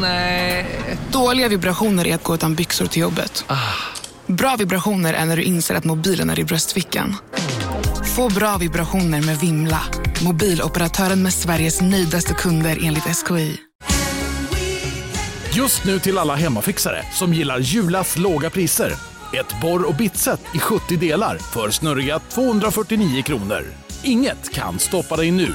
Nej. Dåliga vibrationer är att gå utan byxor till jobbet. Bra vibrationer är när du inser att mobilen är i bröstfickan. Få bra vibrationer med Vimla. Mobiloperatören med Sveriges nöjdaste kunder enligt SKI. Just nu till alla hemmafixare som gillar Julas låga priser. Ett borr och bitset i 70 delar för snurriga 249 kronor. Inget kan stoppa dig nu.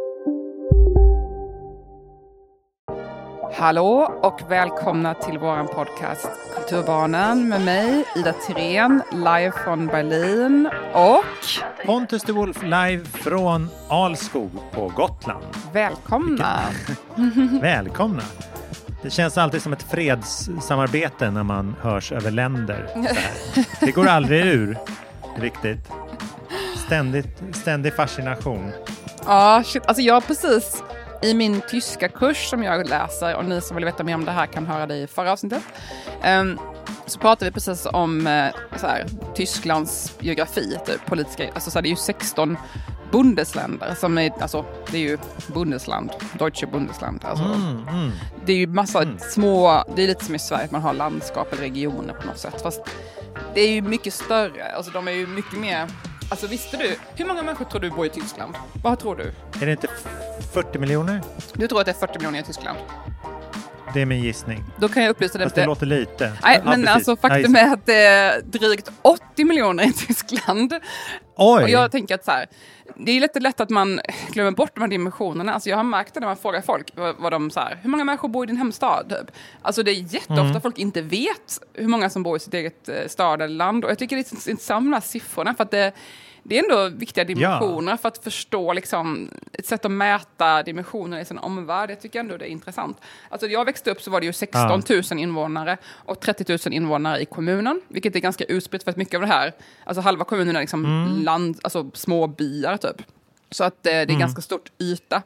Hallå och välkomna till vår podcast Kulturbarnen med mig, Ida Tirén, live från Berlin och Pontus de Wolf live från Alskog på Gotland. välkomna. Välkomna! Det känns alltid som ett fredssamarbete när man hörs över länder. Det går aldrig ur riktigt. Ständigt, ständig fascination. Ja, shit. Alltså jag har precis i min tyska kurs som jag läser och ni som vill veta mer om det här kan höra det i förra avsnittet. Um, så pratar vi precis om så här, Tysklands geografi, typ, politiska, alltså så här, det är ju 16 Bundesländer som är, alltså det är ju Bundesland, Deutsche Bundesland. Alltså, Mm, mm. Det är ju massa små, det är lite som i Sverige, att man har landskap eller regioner på något sätt. Fast det är ju mycket större, alltså de är ju mycket mer, alltså visste du, hur många människor tror du bor i Tyskland? Vad tror du? Är det inte 40 miljoner? Du tror att det är 40 miljoner i Tyskland? Det är min gissning. Då kan jag upplysa dig Fast det det. låter lite. Nej, men alltså Ja, faktum just- är att det är drygt 80 miljoner i Tyskland. Oj! Och jag tänker att så här, det är lite lätt att man glömmer bort de här dimensionerna. Alltså jag har märkt det när man frågar folk, vad, de så här, hur många människor bor i din hemstad? Typ. Alltså det är jätteofta Mm. folk inte vet hur många som bor i sitt eget eh, stad eller land. Och jag tycker det är intressant med de här siffrorna, för att det, det är ändå viktiga dimensioner för att förstå liksom, ett sätt att mäta dimensioner i sin omvärld. Jag tycker ändå det är intressant. Alltså jag växte upp så var det ju 16 000 invånare och 30 000 invånare i kommunen, vilket är ganska utspritt för att mycket av det här, alltså halva kommunen är liksom land, alltså små byar typ. Så att eh, det är ganska stort yta.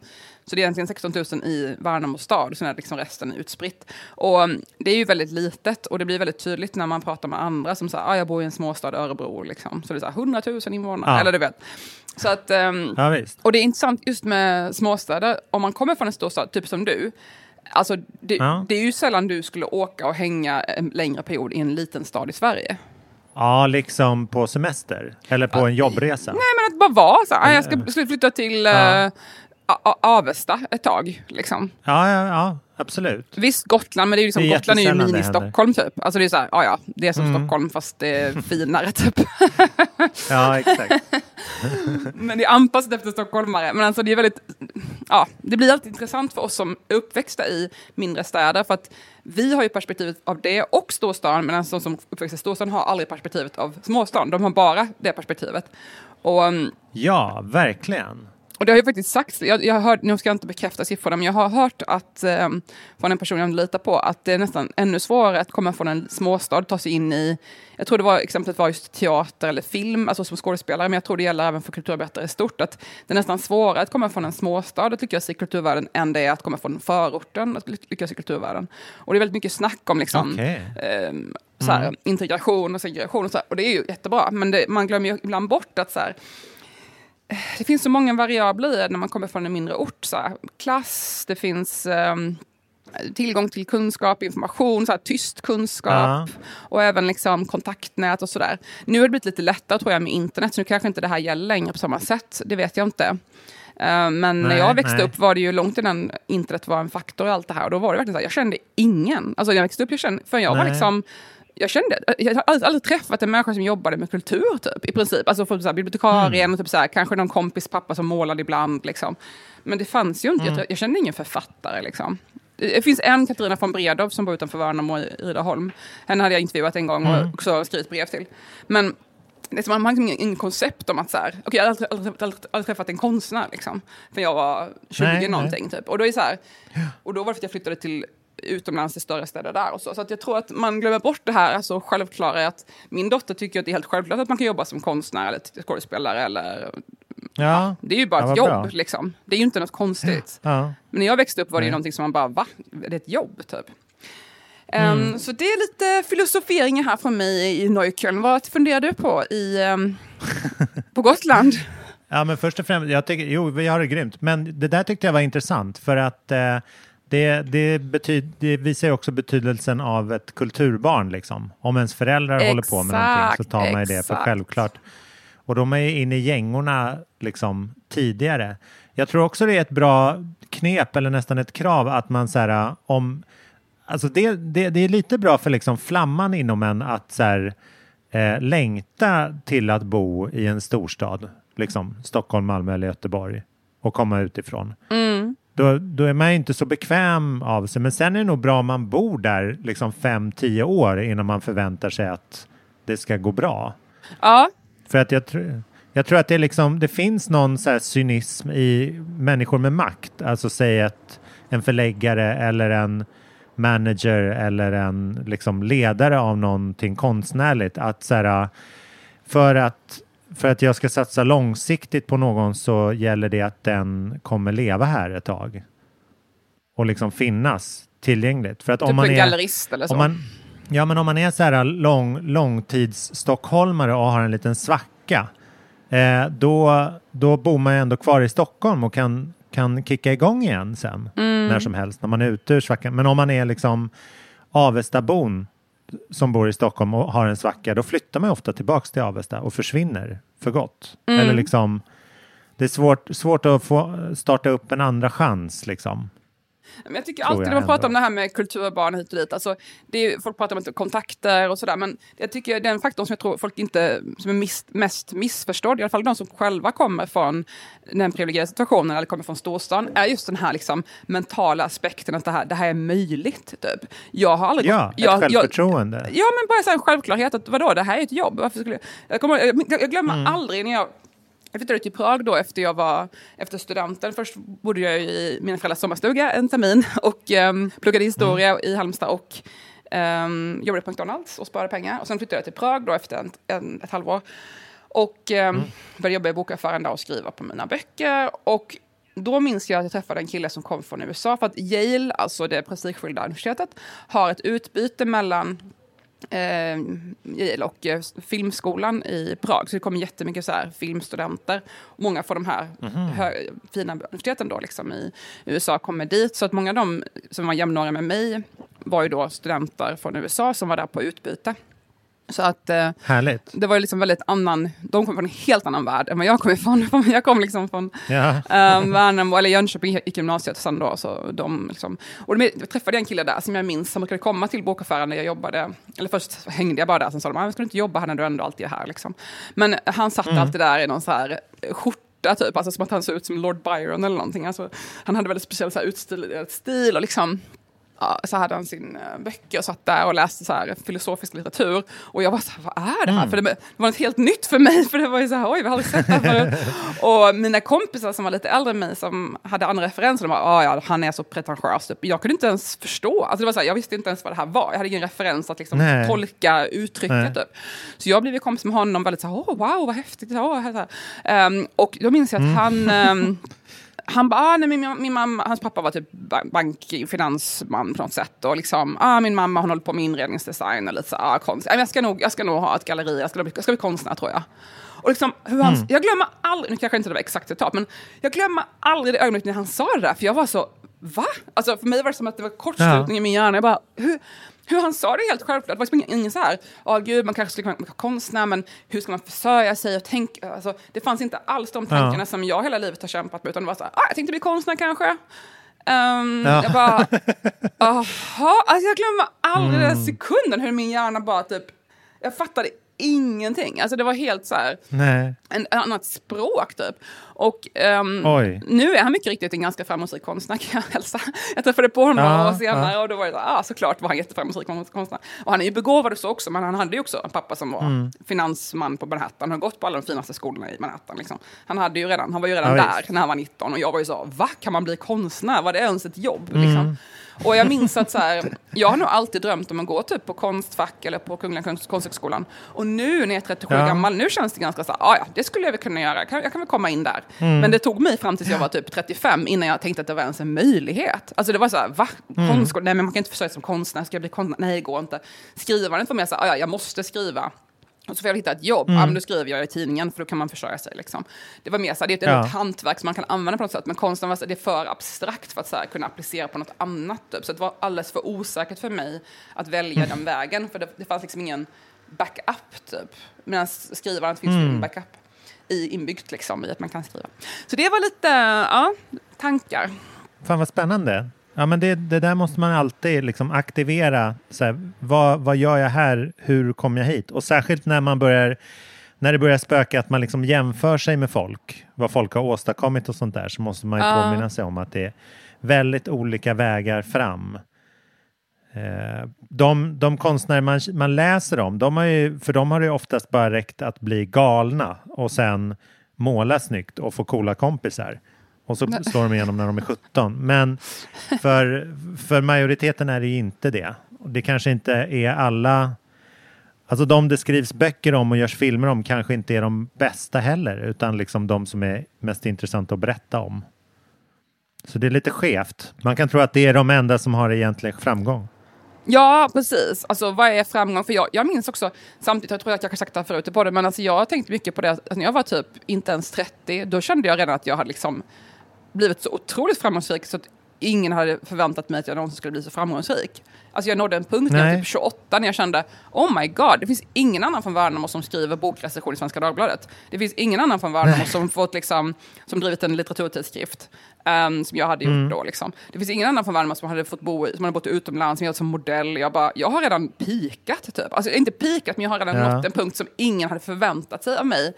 Så det är egentligen 16 000 i Värnamo stad, sen är liksom resten utspritt. Och mm, det är ju väldigt litet och det blir väldigt tydligt när man pratar med andra som säger ah, jag bor i en småstad, Örebro, liksom. så det är så här, 100 000 invånare, Ja. eller du vet. Så att, ehm, Ja, och det är intressant just med småstäder, om man kommer från en storstad, typ som du, alltså det, Ja. det är ju sällan du skulle åka och hänga en längre period i en liten stad i Sverige. Ja, liksom på semester. Eller på en jobbresa. Nej, men att bara vara så här, jag ska skulle flytta till Ja. Avesta ett tag, liksom. Ja, ja, ja absolut. Visst, Gotland, men det är ju liksom, Det är Gotland är ju mini-Stockholm typ. Alltså det är så här, ja ja, det är som Mm. Stockholm fast det är finare typ. Ja, exakt. men det är anpassat efter stockholmare. Men alltså det är väldigt, ja, det blir alltid intressant för oss som är uppväxta i mindre städer. För att vi har ju perspektivet av det och storstaden, medan de som uppväxta i storstaden har aldrig perspektivet av småstaden. De har bara det perspektivet. Och, um, Ja, verkligen. Och det har ju faktiskt sagts, jag, jag hört, nu ska jag inte bekräfta siffrorna, men jag har hört att, eh, från en person jag litar på, att det är nästan ännu svårare att komma från en småstad, ta sig in i, jag tror det var exemplet var just teater eller film, alltså som skådespelare, men jag tror det gäller även för kulturarbetare i stort, att det är nästan svårare att komma från en småstad att lyckas i kulturvärlden än det är att komma från förorten att ly- lyckas i kulturvärlden. Och det är väldigt mycket snack om liksom, Okej. ehm, så här, integration och segregation och så här, och det är ju jättebra, men det, man glömmer ju ibland bort att så här, det finns så många variabler när man kommer från en mindre ort. Så här. Klass, det finns ehm, tillgång till kunskap, information, så här, tyst kunskap Ja. och även liksom kontaktnät och sådär. Nu har det blivit lite lättare tror jag med internet, så nu kanske inte det här gäller längre på samma sätt. Det vet jag inte. Eh, men när Nej, jag växte nej. upp var det ju långt innan internet var en faktor i allt det här. Och då var det verkligen så här, jag kände ingen. Alltså när jag växte upp, jag kände, för jag var Nej. liksom jag kände, jag har aldrig, aldrig träffat en människa som jobbade med kultur typ, i princip. Alltså för så här, bibliotekarien och typ så här, kanske någon kompis pappa som målade ibland. Liksom. Men det fanns ju inte, jag, jag kände ingen författare. Liksom. Det finns en, Katarina von Bredow, som bor utanför Värnamo i Rydaholm. Henne hade jag intervjuat en gång och också skrivit brev till. Men det är som, man har liksom ingen, koncept om att så här, okej, jag har aldrig, aldrig, aldrig, aldrig träffat en konstnär liksom. För jag var 20 Nej, nej. någonting typ. Och då är så här, och då var det för att jag flyttade till utomlands i större städer där och så. Så att jag tror att man glömmer bort det här, alltså självklara att min dotter tycker att det är helt självklart att man kan jobba som konstnär eller skådespelare eller Ja, det är ju bara Ja, ett jobb bra. liksom. Det är ju inte något konstigt. ja. Men när jag växte upp var det ju någonting som man bara, va? Det är ett jobb typ. Ehm, så det är lite filosoferingar här från mig i Neukölln. Vad funderar du på i, ehm, på Gotland? Ja, men först och främst, jag tycker, jo, vi har det grymt. Men det där tyckte jag var intressant för att eh, det, det, betyd, det visar också betydelsen av ett kulturbarn. Liksom. Om ens föräldrar håller på med någonting så tar man ju det för exakt. självklart. Och de är ju inne i gängorna liksom, tidigare. Jag tror också det är ett bra knep eller nästan ett krav att man så här, om Alltså det, det, det är lite bra för liksom flamman inom en att så här, eh, längta till att bo i en storstad, liksom Stockholm, Malmö eller Göteborg och komma utifrån. Då, då är man inte så bekväm av sig. Men sen är det nog bra om man bor där liksom fem, tio år innan man förväntar sig att det ska gå bra. Ja, För att jag, tror jag tror att det, liksom, det finns någon så cynism i människor med makt. Alltså säg att en förläggare eller en manager eller en liksom ledare av någonting konstnärligt. Att så här, för att för att jag ska satsa långsiktigt på någon så gäller det att den kommer leva här ett tag. Och liksom finnas tillgängligt. För att typ om man en är, gallerist eller så. om man, ja, men om man är så här lång, långtidsstockholmare och har en liten svacka, eh, då, då bor man ju ändå kvar i Stockholm och kan, kan kicka igång igen sen, Mm. när som helst, när man är ute ur svackan. Men om man är liksom Avestabon som bor i Stockholm och har en svacka, då flyttar man ofta tillbaks till Avesta och försvinner för gott. Mm. Eller liksom, det är svårt, svårt att få starta upp en andra chans. Liksom. Men jag tycker tror alltid jag när man pratar ändå. om det här med kulturbarn hit och dit, alltså, det är, folk pratar om kontakter och sådär, men jag tycker den faktorn som jag tror folk inte, som är miss, mest missförstådd, i alla fall de som själva kommer från den privilegierade situationen eller kommer från storstan, är just den här liksom, mentala aspekten att det här, det här är möjligt. Typ. Jag har aldrig Ja, gått- ett jag, jag, självförtroende. Ja, men bara så en självklarhet att vadå, det här är ett jobb. Varför skulle jag, jag, kommer, jag, jag glömmer Mm. aldrig när jag jag flyttade till Prag då efter jag var efter studenten. Först bodde jag i mina föräldrars sommarstuga en termin och um, pluggade historia Mm. i Halmstad och um, jobbade på McDonalds och sparade pengar. Och sen flyttade jag till Prag då efter en, en, ett halvår. Och um, Mm. började jobba i bokaffären där och skriva på mina böcker. Och då minns jag att jag träffade en kille som kom från USA för att Yale, alltså det prestigefyllda universitetet, har ett utbyte mellan eh, och eh, filmskolan i Prag. Så det kommer jättemycket så här filmstudenter. Många från de här hö- fina universiteten då, liksom i USA kommer dit. Så att många av dem som var jämnåriga med mig var ju då studenter från USA som var där på utbyte. Så att eh, Härligt. det var liksom väldigt annan, de kom från en helt annan värld än vad jag kom ifrån. Jag kom liksom från Ja. um, Värnamo, eller Jönköping gick gymnasiet sen då. Så de liksom, och de, jag träffade en kille där som jag minns som brukade komma till bokaffären när jag jobbade. Eller först hängde jag bara där, sen sa de, ah, ska du inte jobba här när du ändå alltid är här liksom. Men han satt alltid där i någon så här skjorta typ, alltså som att han såg ut som Lord Byron eller någonting. Alltså, han hade väldigt speciell så här, utstilig stil och liksom så hade han sin uh, böcker och satt där och läste så här, filosofisk litteratur. Och jag var så här, vad är det här? För det, det var något helt nytt för mig. För det var ju så här, oj, vi har aldrig sett det här förut. och mina kompisar som var lite äldre än mig, som hade andra referenser, de bara, ah, ja, han är så pretentiös. Typ. Jag kunde inte ens förstå. Alltså, det var så här, jag visste inte ens vad det här var. Jag hade ingen referens att liksom, Nej. tolka uttrycket. Typ. Så jag blev kompis med honom, väldigt så här, oh, wow, vad häftigt. Oh, så här. Ehm, och då minns jag att han... ehm, han bara, ah, nej, min, min mamma, hans pappa var typ ba- bank, finansman på något sätt. Och liksom, ah, min mamma hon håller på med inredningsdesign och lite så, ah, konst. Ah, jag, ska nog, jag ska nog ha ett galleri, jag ska, bli, jag ska bli konstnär tror jag. Och liksom, hur han, Jag glömmer aldrig, nu kanske inte det var exakt citat, men jag glömmer aldrig det ögonblicket när han sa det där, för jag var så, va? Alltså för mig var det som att det var kortslutning i min hjärna. Jag bara, hur, hur han sa det helt självklart. Det var liksom ingen, så här, ja gud, man kanske skulle kunna vara konstnär, men hur ska man försörja sig? Och tänk, alltså, det fanns inte alls de tankarna som jag hela livet har kämpat med, utan det var så här, ah, jag tänkte bli konstnär kanske. Ehm, Ja. Jag bara, jaha, alltså jag glömmer aldrig Mm. den sekunden hur min hjärna bara typ, jag fattade ingenting. Alltså det var helt så här, en, ett annat språk typ. Och um, nu är han mycket riktigt en ganska framgångsrik konstnär kan jag hälsa. Jag träffade på honom några år senare ja. och då var det så, ah, såklart var han jätteframgångsrik konstnär. Och han är ju begåvad så också, men han hade ju också en pappa som var mm. finansman på Manhattan, har gått på alla de finaste skolorna i Manhattan. Liksom. Han, hade ju redan, han var ju redan ja, där visst. när han var 19 och jag var ju så, va, kan man bli konstnär? Var det ens ett jobb? Mm. Liksom? Och jag minns att så här, jag har nog alltid drömt om att gå typ på Konstfack eller på Kungliga konsthögskolan. Och nu när jag är 37 ja. gammal, nu känns det ganska så här, ah, ja, det skulle jag väl kunna göra, jag kan väl komma in där. Mm. Men det tog mig fram tills jag var typ 35 innan jag tänkte att det var ens en möjlighet. Alltså det var så här, va? Mm. Nej, men man kan inte försöka som konstnär, ska jag bli konstnär? Nej, det går inte. Skrivandet var mer så här, ah, ja, jag måste skriva. Och så får jag hitta ett jobb, mm. ja, men då skriver jag i tidningen för då kan man försörja sig. Liksom. Det var mer så här, det är ett, ja. hantverk som man kan använda på något sätt, men konsten var så, det är för abstrakt för att så här, kunna applicera på något annat. Typ. Så det var alldeles för osäkert för mig att välja mm. den vägen, för det, det fanns liksom ingen backup typ. Medan skrivaren finns mm. en backup i, inbyggt liksom, i att man kan skriva. Så det var lite, ja, tankar. Fan vad spännande. Ja, men det, det där måste man alltid liksom aktivera. Så här, vad, vad gör jag här? Hur kom jag hit? Och särskilt när man börjar när det börjar spöka att man liksom jämför sig med folk, vad folk har åstadkommit och sånt där, så måste man ju uh. påminna sig om att det är väldigt olika vägar fram. Eh, de, de konstnärer man, man läser om, de har ju, för dem har det oftast bara räckt att bli galna och sen måla snyggt och få coola kompisar. Och så slår de igenom när de är 17. Men för, för majoriteten är det ju inte det. Det kanske inte är alla... Alltså de det skrivs böcker om och görs filmer om kanske inte är de bästa heller, utan liksom de som är mest intressanta att berätta om. Så det är lite skevt. Man kan tro att det är de enda som har egentlig framgång. Ja, precis. Alltså vad är framgång? För jag, jag minns också, samtidigt, jag tror att jag har sagt det här förut på det, men alltså jag har tänkt mycket på det, att när jag var typ inte ens 30, då kände jag redan att jag hade liksom blivit så otroligt framgångsrik så att ingen hade förväntat mig att jag någonsin skulle bli så framgångsrik. Alltså jag nådde en punkt när jag var typ 28 när jag kände oh my god, det finns ingen annan från Värnamo som skriver bokrecension i Svenska Dagbladet. Det finns ingen annan från Värnamo som, fått liksom, som drivit en litteraturtidskrift. Um, som jag hade gjort mm. då. Liksom. Det finns ingen annan från Värnamo som hade fått bo som hade bott utomlands, som jag som modell. Jag, bara, jag har redan pikat, typ. Alltså inte pikat, men jag har redan ja. nått en punkt som ingen hade förväntat sig av mig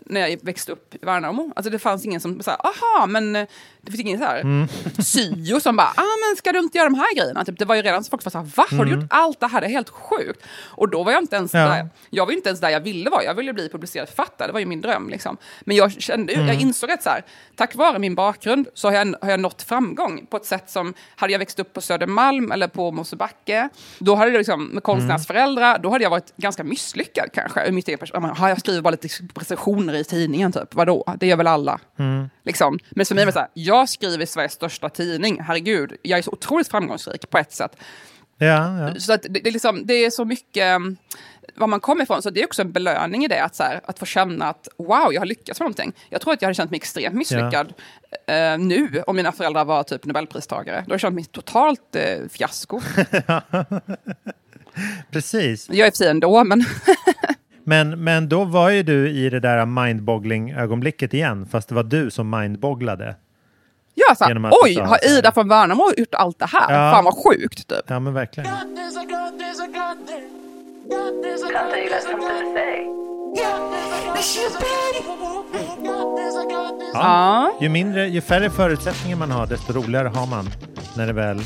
när jag växte upp i Värnamo. Alltså det fanns ingen som sa, aha, men eh, det finns ingen så här mm. syo som bara, ah, men ska du inte göra de här grejerna? Typ, det var ju redan så folk var så här, va, har du mm. gjort allt det här? Det är helt sjukt. Och då var jag inte ens ja. där, jag var inte ens där jag ville vara. Jag ville bli publicerad författare, det var ju min dröm. Liksom. Men jag kände, mm. jag insåg att så här, tack vare min bakgrund så har jag, har jag nått framgång på ett sätt som, hade jag växt upp på Södermalm eller på Mosebacke, då hade det liksom, med konstnärsföräldrar, då hade jag varit ganska misslyckad kanske. Mitt eget jag skriver bara lite recensioner i tidningen, typ. Vadå? Det gör väl alla? Mm. Liksom. Men för mig var det så här, jag skriver i Sveriges största tidning, herregud, jag är så otroligt framgångsrik på ett sätt. Ja, ja. Så att det, det, är liksom, det är så mycket mm, var man kommer ifrån, så det är också en belöning i det, att, så här, att få känna att wow, jag har lyckats med någonting. Jag tror att jag hade känt mig extremt misslyckad ja. eh, nu om mina föräldrar var typ nobelpristagare. Då hade jag känt mig totalt eh, fiasko. Precis. Jag är för sig ändå, men... Men, men då var ju du i det där mindboggling-ögonblicket igen, fast det var du som mindbogglade. Ja, så här, oj, har Ida från Värnamo gjort allt det här? Ja. Fan vad sjukt, typ. Ja, men verkligen. Ja, ju, mindre, ju färre förutsättningar man har, desto roligare har man när det väl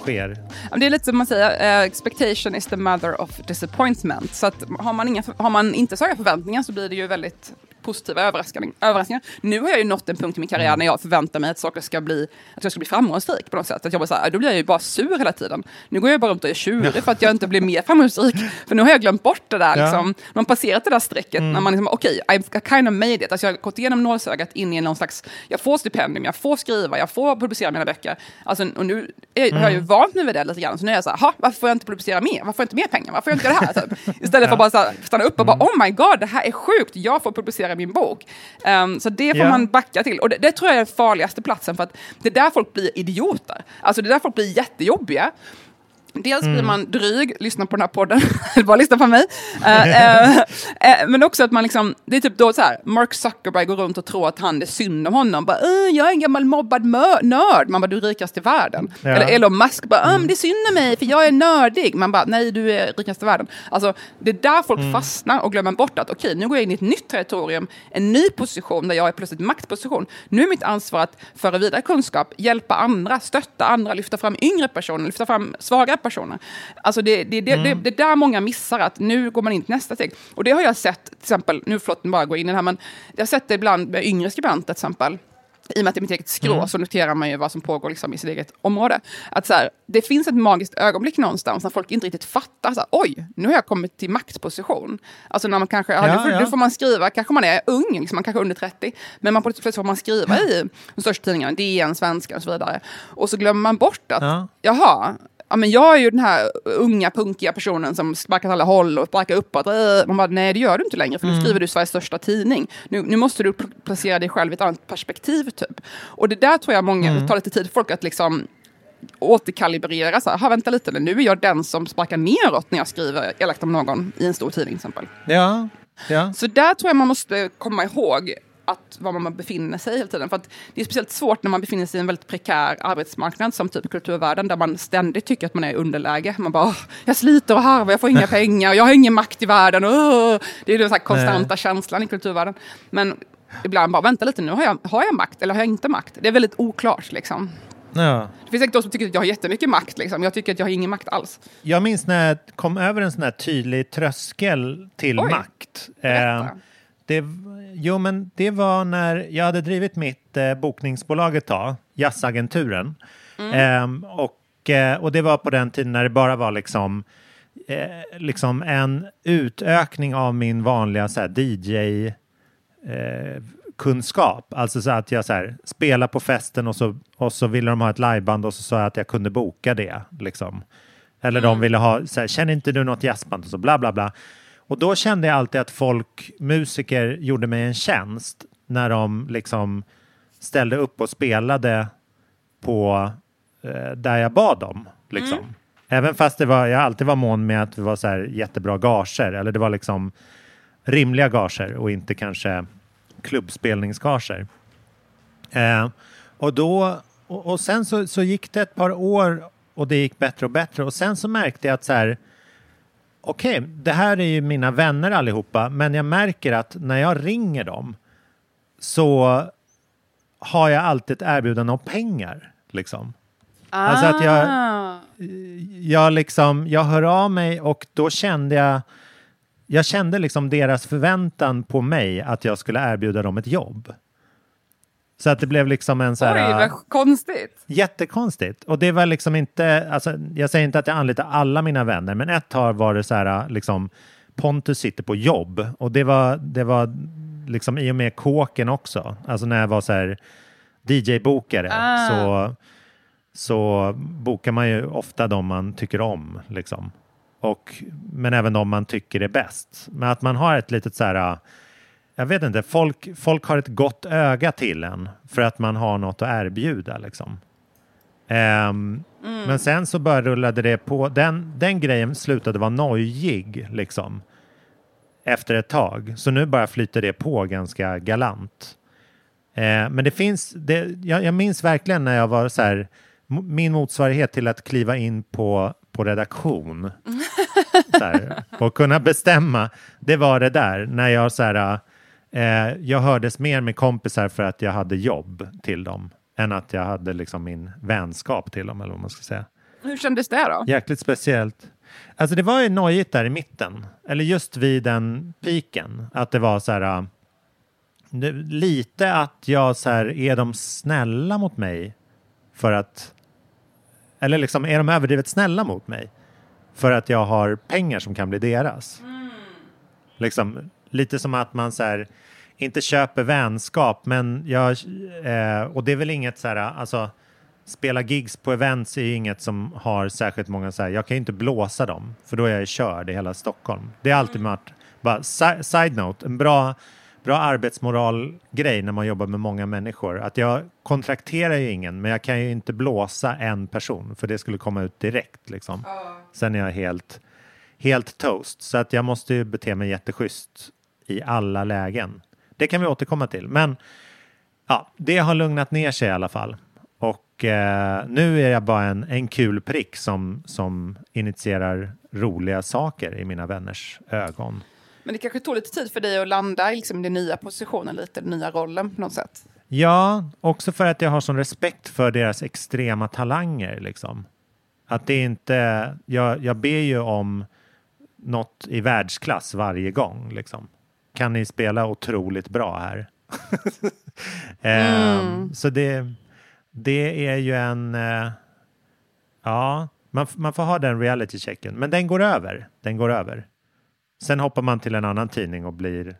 sker. Det är lite som man säger, eh, expectation is the mother of disappointment. Så att har man, inga, har man inte så höga förväntningar så blir det ju väldigt positiva överraskningar. Nu har jag ju nått en punkt i min karriär mm. när jag förväntar mig att saker ska bli, att jag ska bli framgångsrik på något sätt. Att jag bara så här, då blir jag ju bara sur hela tiden. Nu går jag bara runt och är tjurig för att jag inte blir mer framgångsrik. För nu har jag glömt bort det där, liksom. man passerat det där strecket mm. när man liksom, okej, okay, I've kind of made it. Alltså jag har gått igenom nålsögat in i någon slags, jag får stipendium, jag får skriva, jag får publicera mina böcker. Alltså, och nu är, mm. har jag ju vant mig vid det lite grann. Så nu är jag så här, varför får jag inte publicera mer? Varför får jag inte mer pengar? Varför får jag inte det här? Typ. Istället för att bara här, stanna upp och bara, mm. oh my god, det här är sjukt, jag får publicera min bok. Um, så det får yeah. man backa till. Och det, det, tror jag är den farligaste platsen för att det är där folk blir idioter. Alltså det är där folk blir jättejobbiga. Dels blir man dryg, lyssna på den här podden, eller bara lyssna på mig. Uh, uh, uh, men också att man liksom, det är typ då så här, Mark Zuckerberg går runt och tror att han, är synd om honom. Bara, jag är en gammal mobbad nörd. Man bara, du är rikast i världen. Ja. Eller Elon Musk bara, mm. det är synd om mig för jag är nördig. Man bara, nej du är rikast i världen. Alltså, det är där folk mm. fastnar och glömmer bort att okej, nu går jag in i ett nytt territorium, en ny position där jag är plötsligt maktposition. Nu är mitt ansvar att föra vidare kunskap, hjälpa andra, stötta andra, lyfta fram yngre personer, lyfta fram svaga personer. Alltså det, det, det, mm. det, det där många missar, att nu går man in till nästa steg. Och det har jag sett, till exempel, nu förlåt, bara gå in i det här, men jag har sett det ibland med yngre skribenter till exempel i och med att det är mitt eget skrå mm. så noterar man ju vad som pågår liksom i sitt eget område. Att så här, det finns ett magiskt ögonblick någonstans när folk inte riktigt fattar. Så här, Oj, nu har jag kommit till maktposition. Alltså när man kanske, ja, ja, nu, får, ja. får man skriva, kanske man är ung, liksom, man kanske är under 30, men man plötsligt får man skriva i de största tidningarna, DN, Svenska och så vidare. Och så glömmer man bort att, ja. jaha, ja, men jag är ju den här unga punkiga personen som sparkar åt alla håll och sparkar uppåt. Äh, man bara, nej det gör du inte längre för nu mm. skriver du Sveriges största tidning. Nu, nu måste du placera dig själv i ett annat perspektiv typ. Och det där tror jag många, mm. tar lite tid för folk att liksom återkalibrera. Så här, vänta lite, nu är jag den som sparkar neråt när jag skriver elakt om någon i en stor tidning till exempel. Ja, ja. Så där tror jag man måste komma ihåg att var man befinner sig hela tiden. För att det är speciellt svårt när man befinner sig i en väldigt prekär arbetsmarknad som typ kulturvärlden där man ständigt tycker att man är i underläge. Man bara, jag sliter och harvar, jag får inga pengar, jag har ingen makt i världen. Oh! Det är den så konstanta Nej. känslan i kulturvärlden. Men ibland bara, vänta lite nu, har jag, har jag makt eller har jag inte makt? Det är väldigt oklart liksom. Ja. Det finns säkert de som tycker att jag har jättemycket makt. Liksom. Jag tycker att jag har ingen makt alls. Jag minns när jag kom över en sån här tydlig tröskel till Oj, makt. Eh, det, jo, men det var när jag hade drivit mitt eh, bokningsbolag ett tag, Jazzagenturen. Mm. Eh, och, eh, och det var på den tiden när det bara var liksom, eh, liksom en utökning av min vanliga så här, DJ eh, kunskap. Alltså så att jag så här, spelar på festen och så, och så ville de ha ett liveband och så sa jag att jag kunde boka det. Liksom. Eller mm. de ville ha, så här, känner inte du något jazzband? Och så bla bla bla. Och då kände jag alltid att folk, musiker, gjorde mig en tjänst när de liksom ställde upp och spelade på eh, där jag bad dem. Liksom. Mm. Även fast det var, jag alltid var mån med att det var så här jättebra gager, eller det var liksom rimliga gager och inte kanske klubbspelningsgager. Eh, och då, och, och sen så, så gick det ett par år och det gick bättre och bättre och sen så märkte jag att så här, okej, okay, det här är ju mina vänner allihopa, men jag märker att när jag ringer dem så har jag alltid ett erbjudande om pengar. Liksom. Ah. Alltså att jag, ah. jag, liksom, jag hör av mig och då kände jag jag kände liksom deras förväntan på mig att jag skulle erbjuda dem ett jobb. Så att det blev liksom en så här... Oj, vad konstigt! Jättekonstigt. Och det var liksom inte, alltså, jag säger inte att jag anlitar alla mina vänner, men ett tag var det så här, liksom, Pontus sitter på jobb och det var, det var liksom i och med kåken också. Alltså när jag var så här DJ-bokare ah. så, så bokar man ju ofta de man tycker om, liksom. Och, men även de man tycker är bäst. Men att man har ett litet så här jag vet inte, folk, folk har ett gott öga till en för att man har något att erbjuda. Liksom. Um, mm. Men sen så bara rullade det på. Den, den grejen slutade vara nojig liksom, efter ett tag. Så nu bara flyter det på ganska galant. Uh, men det finns, det, jag, jag, minns verkligen när jag var så här, min motsvarighet till att kliva in på, på redaktion här, och kunna bestämma, det var det där när jag så här, Eh, jag hördes mer med kompisar för att jag hade jobb till dem än att jag hade liksom min vänskap till dem eller vad man ska säga. Hur kändes det då? Jäkligt speciellt. Alltså det var ju nojigt där i mitten, eller just vid den piken, att det var så här det, lite att jag så här, är de snälla mot mig för att, eller liksom är de överdrivet snälla mot mig för att jag har pengar som kan bli deras? Mm. Liksom, lite som att man så här, inte köper vänskap, men jag, eh, och det är väl inget så här, alltså spela gigs på events är inget som har särskilt många så här, jag kan ju inte blåsa dem, för då är jag körd i hela Stockholm. Det är alltid mm. bara side note, en bra, bra arbetsmoralgrej när man jobbar med många människor. Att jag kontrakterar ju ingen, men jag kan ju inte blåsa en person för det skulle komma ut direkt. Liksom. Sen är jag helt, helt toast. Så att jag måste ju bete mig jätteschysst i alla lägen. Det kan vi återkomma till. Men ja, det har lugnat ner sig i alla fall. Och eh, nu är jag bara en, en kul prick som, som initierar roliga saker i mina vänners ögon. Men det kanske tog lite tid för dig att landa i liksom den nya positionen, lite den nya rollen på något sätt. Ja, också för att jag har sån respekt för deras extrema talanger. Liksom. Att det inte, jag, jag ber ju om något i världsklass varje gång. Liksom. Kan ni spela otroligt bra här? mm. Så det, det är ju en... Uh, ja, man, man får ha den reality-checken. Men den går över. Den går över. Sen hoppar man till en annan tidning och blir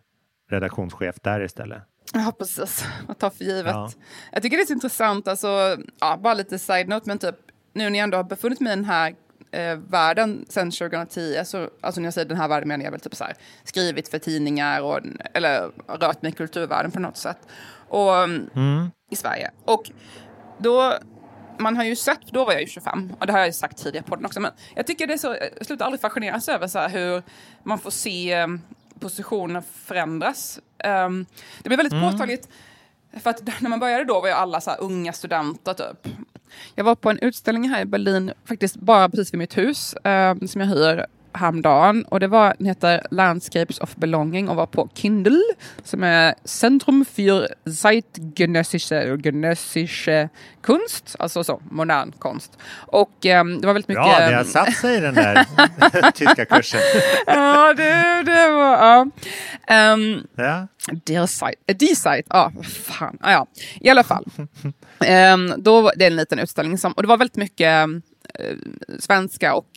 redaktionschef där istället. Ja, precis. Man tar för givet. Ja. Jag tycker det är så intressant, alltså, ja, bara lite side-note, men typ nu när jag ändå har befunnit mig i den här eh, världen sedan 2010, så, alltså när jag säger den här världen menar jag väl typ så här, skrivit för tidningar och, eller rört mig i kulturvärlden på något sätt. Och, mm. I Sverige. Och då man har ju sett, då var jag ju 25, och det har jag ju sagt tidigare på den också, men jag tycker det är så, jag slutar aldrig fascineras över så hur man får se um, positioner förändras. Um, det blir väldigt mm. påtagligt, för att när man började då var ju alla så unga studenter typ. Jag var på en utställning här i Berlin, faktiskt bara precis vid mitt hus, eh, som jag hyr häromdagen och det var, den heter Landscapes of Belonging och var på Kindle som är Centrum för Zeitgenössische Genössische Kunst, alltså så, modern konst. Och um, det var väldigt mycket... Ja, det har satt sig i den där tyska kursen. ja, det, det var... Ja. Um, ja. Der Zeit, äh, Die Zeit, ja, ah, fan, ah, ja, i alla fall. um, då var det en liten utställning som, och det var väldigt mycket Eh, svenska och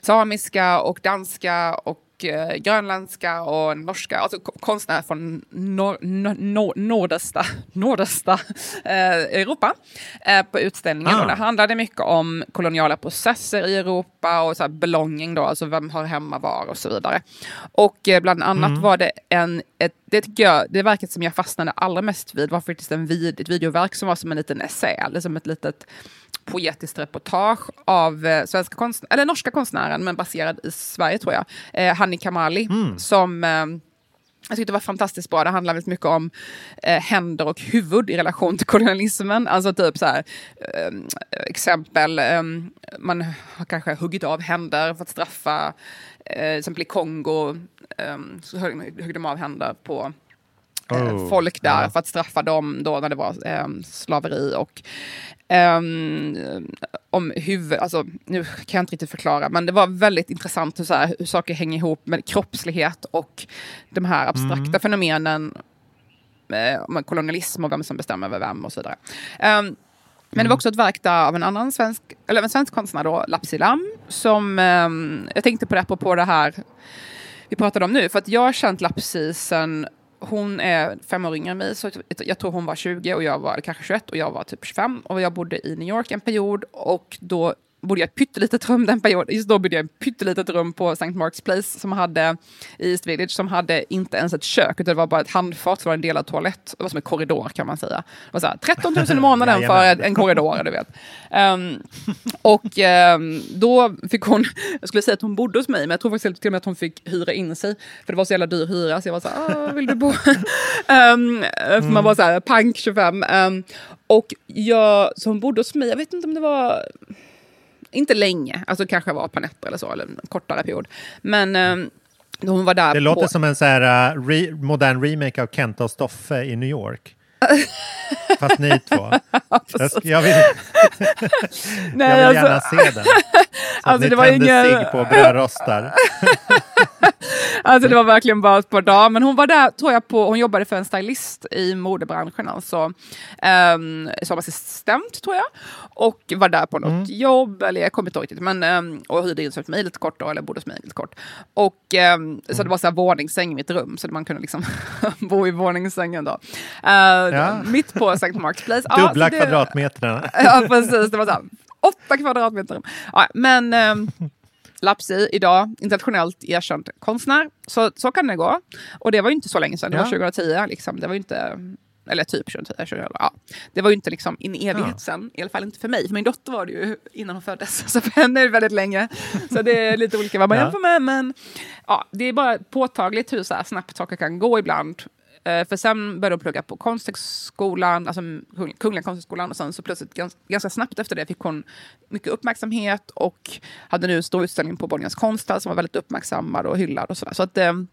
samiska och danska och eh, grönländska och norska, alltså konstnärer från nor nor nordöstra, nordöstra eh, Europa eh, på utställningen. Ah. Och det handlade mycket om koloniala processer i Europa och så här belonging då, alltså vem har hemma var och så vidare. Och eh, bland annat mm. var det en, ett, det tycker jag, det verket som jag fastnade allra mest vid var faktiskt en vid, ett videoverk som var som en liten essä, liksom ett litet poetiskt reportage av eh, svenska konstnär, eller norska konstnären, men baserad i Sverige tror jag, eh, Hanni Kamali, mm. som eh, jag tyckte det var fantastiskt bra. Det handlar väldigt mycket om eh, händer och huvud i relation till kolonialismen. Alltså typ så här, eh, exempel, eh, man har kanske huggit av händer för att straffa, eh, till exempel i Kongo ehm, så högg, högg de av händer på eh, oh, folk där ja. för att straffa dem då när det var ehm, slaveri. Och Um, om huvud, alltså nu kan jag inte riktigt förklara, men det var väldigt intressant hur, så här, hur saker hänger ihop med kroppslighet och de här abstrakta mm. fenomenen eh, med kolonialism och vem som bestämmer över vem och så vidare. Um, men det var mm. också ett verk där av en annan svensk, eller en svensk konstnär då, Lapsi Lam, som um, jag tänkte på det på det här vi pratade om nu, för att jag har känt Lapsi sen hon är fem år yngre än mig, så jag tror hon var 20 och jag var kanske 21 och jag var typ 25. Och jag bodde i New York en period och då bodde jag i ett pyttelitet rum den perioden. Just då bodde jag i ett pyttelitet rum på St. Mark's Place som hade, i East Village som hade inte ens ett kök utan det var bara ett handfat, så var en delad toalett. Det var som en korridor kan man säga. Det var så här, 13 000 i månaden för en korridor, du vet. Um, och um, då fick hon, jag skulle säga att hon bodde hos mig, men jag tror faktiskt till och med att hon fick hyra in sig. För det var så jävla dyr hyra, så jag var så här, ah, vill du bo? um, för man var så här, pank 25. och jag, så hon bodde hos mig, jag vet inte om det var inte länge, alltså kanske var ett par nätter eller så, eller en kortare period. Men um, hon var där Det låter som en så här, uh, re modern remake av Kenta och Stoffe i New York. Fast ni två. jag, jag vill, Nej, jag vill gärna alltså, se den. Så alltså, att ni tänder ingen... sig på brödrostar. alltså det var verkligen bara ett par dagar. Men hon var där, tror jag, på, hon jobbade för en stylist i modebranschen, alltså um, som assistent tror jag. Och var där på något mm. jobb, eller jag kommer inte ihåg riktigt, men um, och hyrde in sig mig lite kort då, eller bodde hos mig lite kort. Och um, mm. så det var så här våningssäng i mitt rum, så man kunde liksom bo i våningssängen då. Uh, ja. Mitt på St. Mark's Place. Dubbla ja, kvadratmetrarna. ja, precis. Det var så här, åtta kvadratmeter. Ja, men um, Lapsi idag internationellt erkänd konstnär. Så, så kan det gå. Och det var ju inte så länge sedan, det Ja. var 2010. Liksom. Det var inte, eller typ 2010, 2011. Ja. Det var ju inte liksom en evighet Ja. sen, i alla fall inte för mig. För min dotter var det ju innan hon föddes, så för henne är det väldigt länge. Så det är lite olika vad man Ja. jämför med. Men ja, det är bara påtagligt hur så här snabbt saker kan gå ibland. Eh, För sen började hon plugga på Konsthögskolan, alltså Kung- Kungliga Konsthögskolan och sen så plötsligt gans, ganska snabbt efter det fick hon mycket uppmärksamhet och hade nu en stor utställning på Borgens konsthall som var väldigt uppmärksammad och hyllad och sådär. Så att eh, hon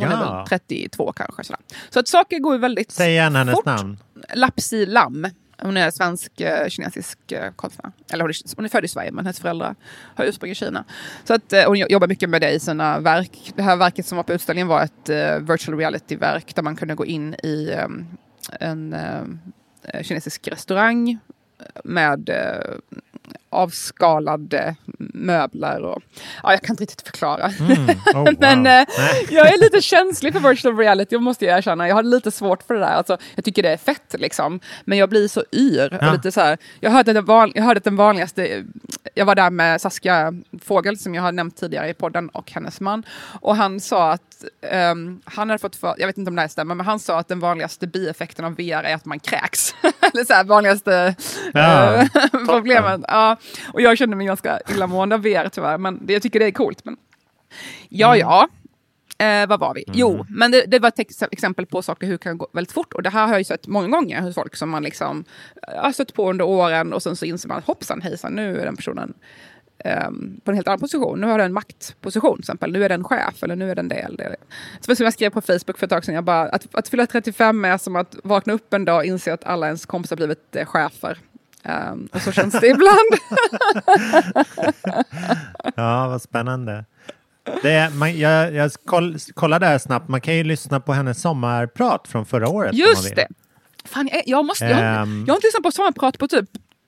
är Ja. väl 32 kanske. Sådär. Så att saker går väldigt Säg igen hennes fort. namn. Lapsi Lam. Hon är svensk-kinesisk eh, eh, konstnär. Eller hon är, hon är född i Sverige men hennes föräldrar har ursprung i Kina. Så att, eh, hon jobbar mycket med det i sina verk. Det här verket som var på utställningen var ett virtual reality-verk där man kunde gå in i ehm, en ehm, kinesisk restaurang med avskalade möbler. Och, ja, jag kan inte riktigt förklara. Mm. Oh, wow. Men eh, jag är lite känslig för virtual reality, måste jag erkänna. Jag har lite svårt för det där. Alltså, jag tycker det är fett, liksom. men jag blir så yr. Ja. Och lite så här, jag, hörde den van, jag hörde att den vanligaste... Jag var där med Saskia Fågel, som jag har nämnt tidigare i podden, och hennes man. Och han sa att ehm, han hade fått för, jag vet inte om det här stämmer, men han sa att den vanligaste bieffekten av VR är att man kräks. Eller så här, vanligaste Ja, eh, problemet. Ja. Och jag kände mig ganska illamående av VR tyvärr, men det, jag tycker det är coolt. Men... Ja, ja. Eh, vad var vi? Jo, men det, det var ett ex- exempel på saker hur det kan gå väldigt fort. Och det här har jag ju sett många gånger hos folk som man liksom eh, har stött på under åren och sen så inser man att hoppsan hejsan, nu är den personen ehm, på en helt annan position. Nu har den en maktposition till exempel. Nu är den chef eller nu är den det. Eller det. Så som jag skrev på Facebook för ett tag sedan, jag bara, att, att fylla 35 är som att vakna upp en dag och inse att alla ens kompisar blivit eh, chefer. Ehm, och så känns det ibland. Ja, vad spännande. Det, man, jag, jag koll, kollade här snabbt, man kan ju lyssna på hennes sommarprat från förra året. Just det! Fan, jag, jag, måste, jag, har- Ehm. jag har inte lyssnat på sommarprat på typ...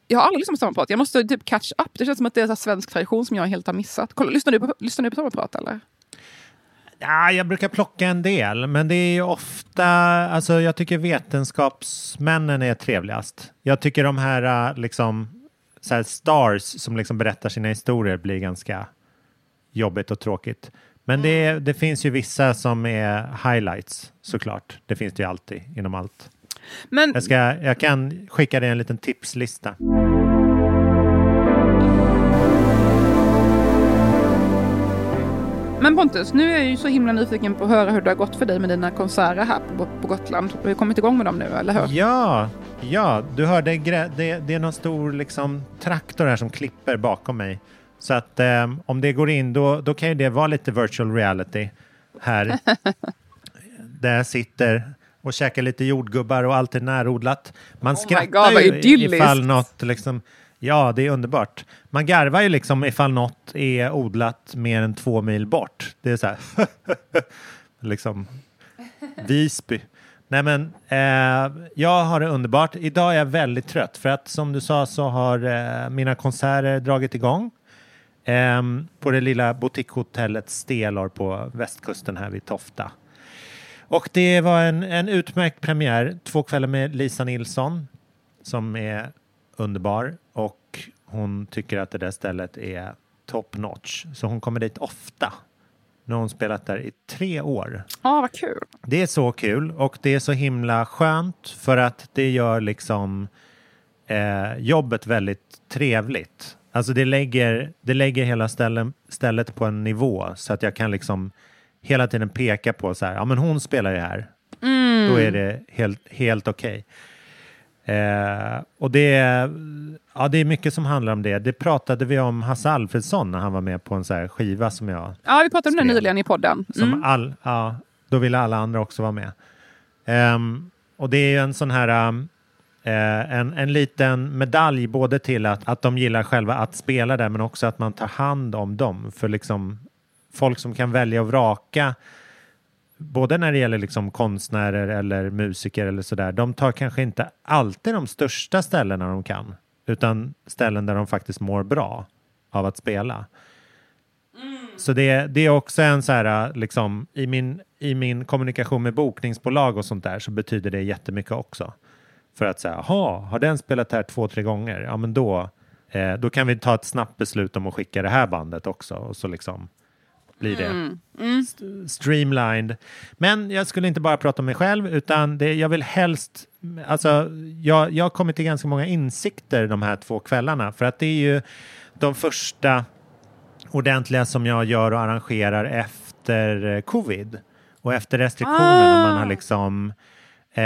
Jag har aldrig lyssnat på sommarprat. Jag måste typ catch up. Det känns som att det är en svensk tradition som jag helt har missat. Kolla, lyssnar, du på, lyssnar du på sommarprat eller? Ja, jag brukar plocka en del, men det är ju ofta, alltså jag tycker vetenskapsmännen är trevligast. Jag tycker de här äh, liksom så här stars som liksom berättar sina historier blir ganska jobbigt och tråkigt. Men det, det finns ju vissa som är highlights såklart. Det finns det ju alltid inom allt. Men Jag, ska, jag kan skicka dig en liten tipslista. Men Pontus, nu är jag ju så himla nyfiken på att höra hur det har gått för dig med dina konserter här på, på Gotland. Har du kommit igång med dem nu, eller hur? Ja, ja, du hörde det, det är någon stor liksom, traktor här som klipper bakom mig. Så att eh, om det går in då, då kan ju det vara lite virtual reality här. Där jag sitter och käkar lite jordgubbar och allt är närodlat. Man Oh skrattar God, ju ifall något liksom, ja det är underbart. Man garvar ju liksom ifall något är odlat mer än två mil bort. Det är så här, liksom Visby. Nej men, eh, jag har det underbart. Idag är jag väldigt trött för att som du sa så har eh, mina konserter dragit igång. Ehm, på det lilla boutiquehotellet Stelor på västkusten här vid Tofta. Och det var en, en utmärkt premiär. Två kvällar med Lisa Nilsson som är underbar och hon tycker att det där stället är top notch. Så hon kommer dit ofta. Nu har hon spelat där i tre år. Ja, vad kul. Det är så kul och det är så himla skönt för att det gör liksom eh, jobbet väldigt trevligt. Alltså det lägger, det lägger hela ställen, stället på en nivå så att jag kan liksom hela tiden peka på så här, ja men hon spelar ju här. Då är det helt, helt okej. Eh, och det är, ja, det är mycket som handlar om det. Det pratade vi om Hasse Alfredsson när han var med på en så här skiva som jag Ja, vi pratade om det nyligen i podden. som Mm. all, ja, då ville alla andra också vara med. Ehm, och det är ju en sån här um, eh, en, en liten medalj både till att, att de gillar själva att spela där men också att man tar hand om dem. För liksom folk som kan välja och vraka både när det gäller liksom konstnärer eller musiker eller sådär, de tar kanske inte alltid de största ställena de kan, utan ställen där de faktiskt mår bra av att spela. Så det, det är också en så här, liksom, i min, i min kommunikation med bokningsbolag och sånt där så betyder det jättemycket också. För att säga, jaha, har den spelat här två, tre gånger? Ja, men då Eh, då kan vi ta ett snabbt beslut om att skicka det här bandet också och så liksom blir det Mm. Mm. st- streamlined. Men jag skulle inte bara prata om mig själv utan det, jag vill helst, alltså jag, jag har kommit till ganska många insikter de här två kvällarna för att det är ju de första ordentliga som jag gör och arrangerar efter eh, covid och efter restriktioner när man har liksom eh,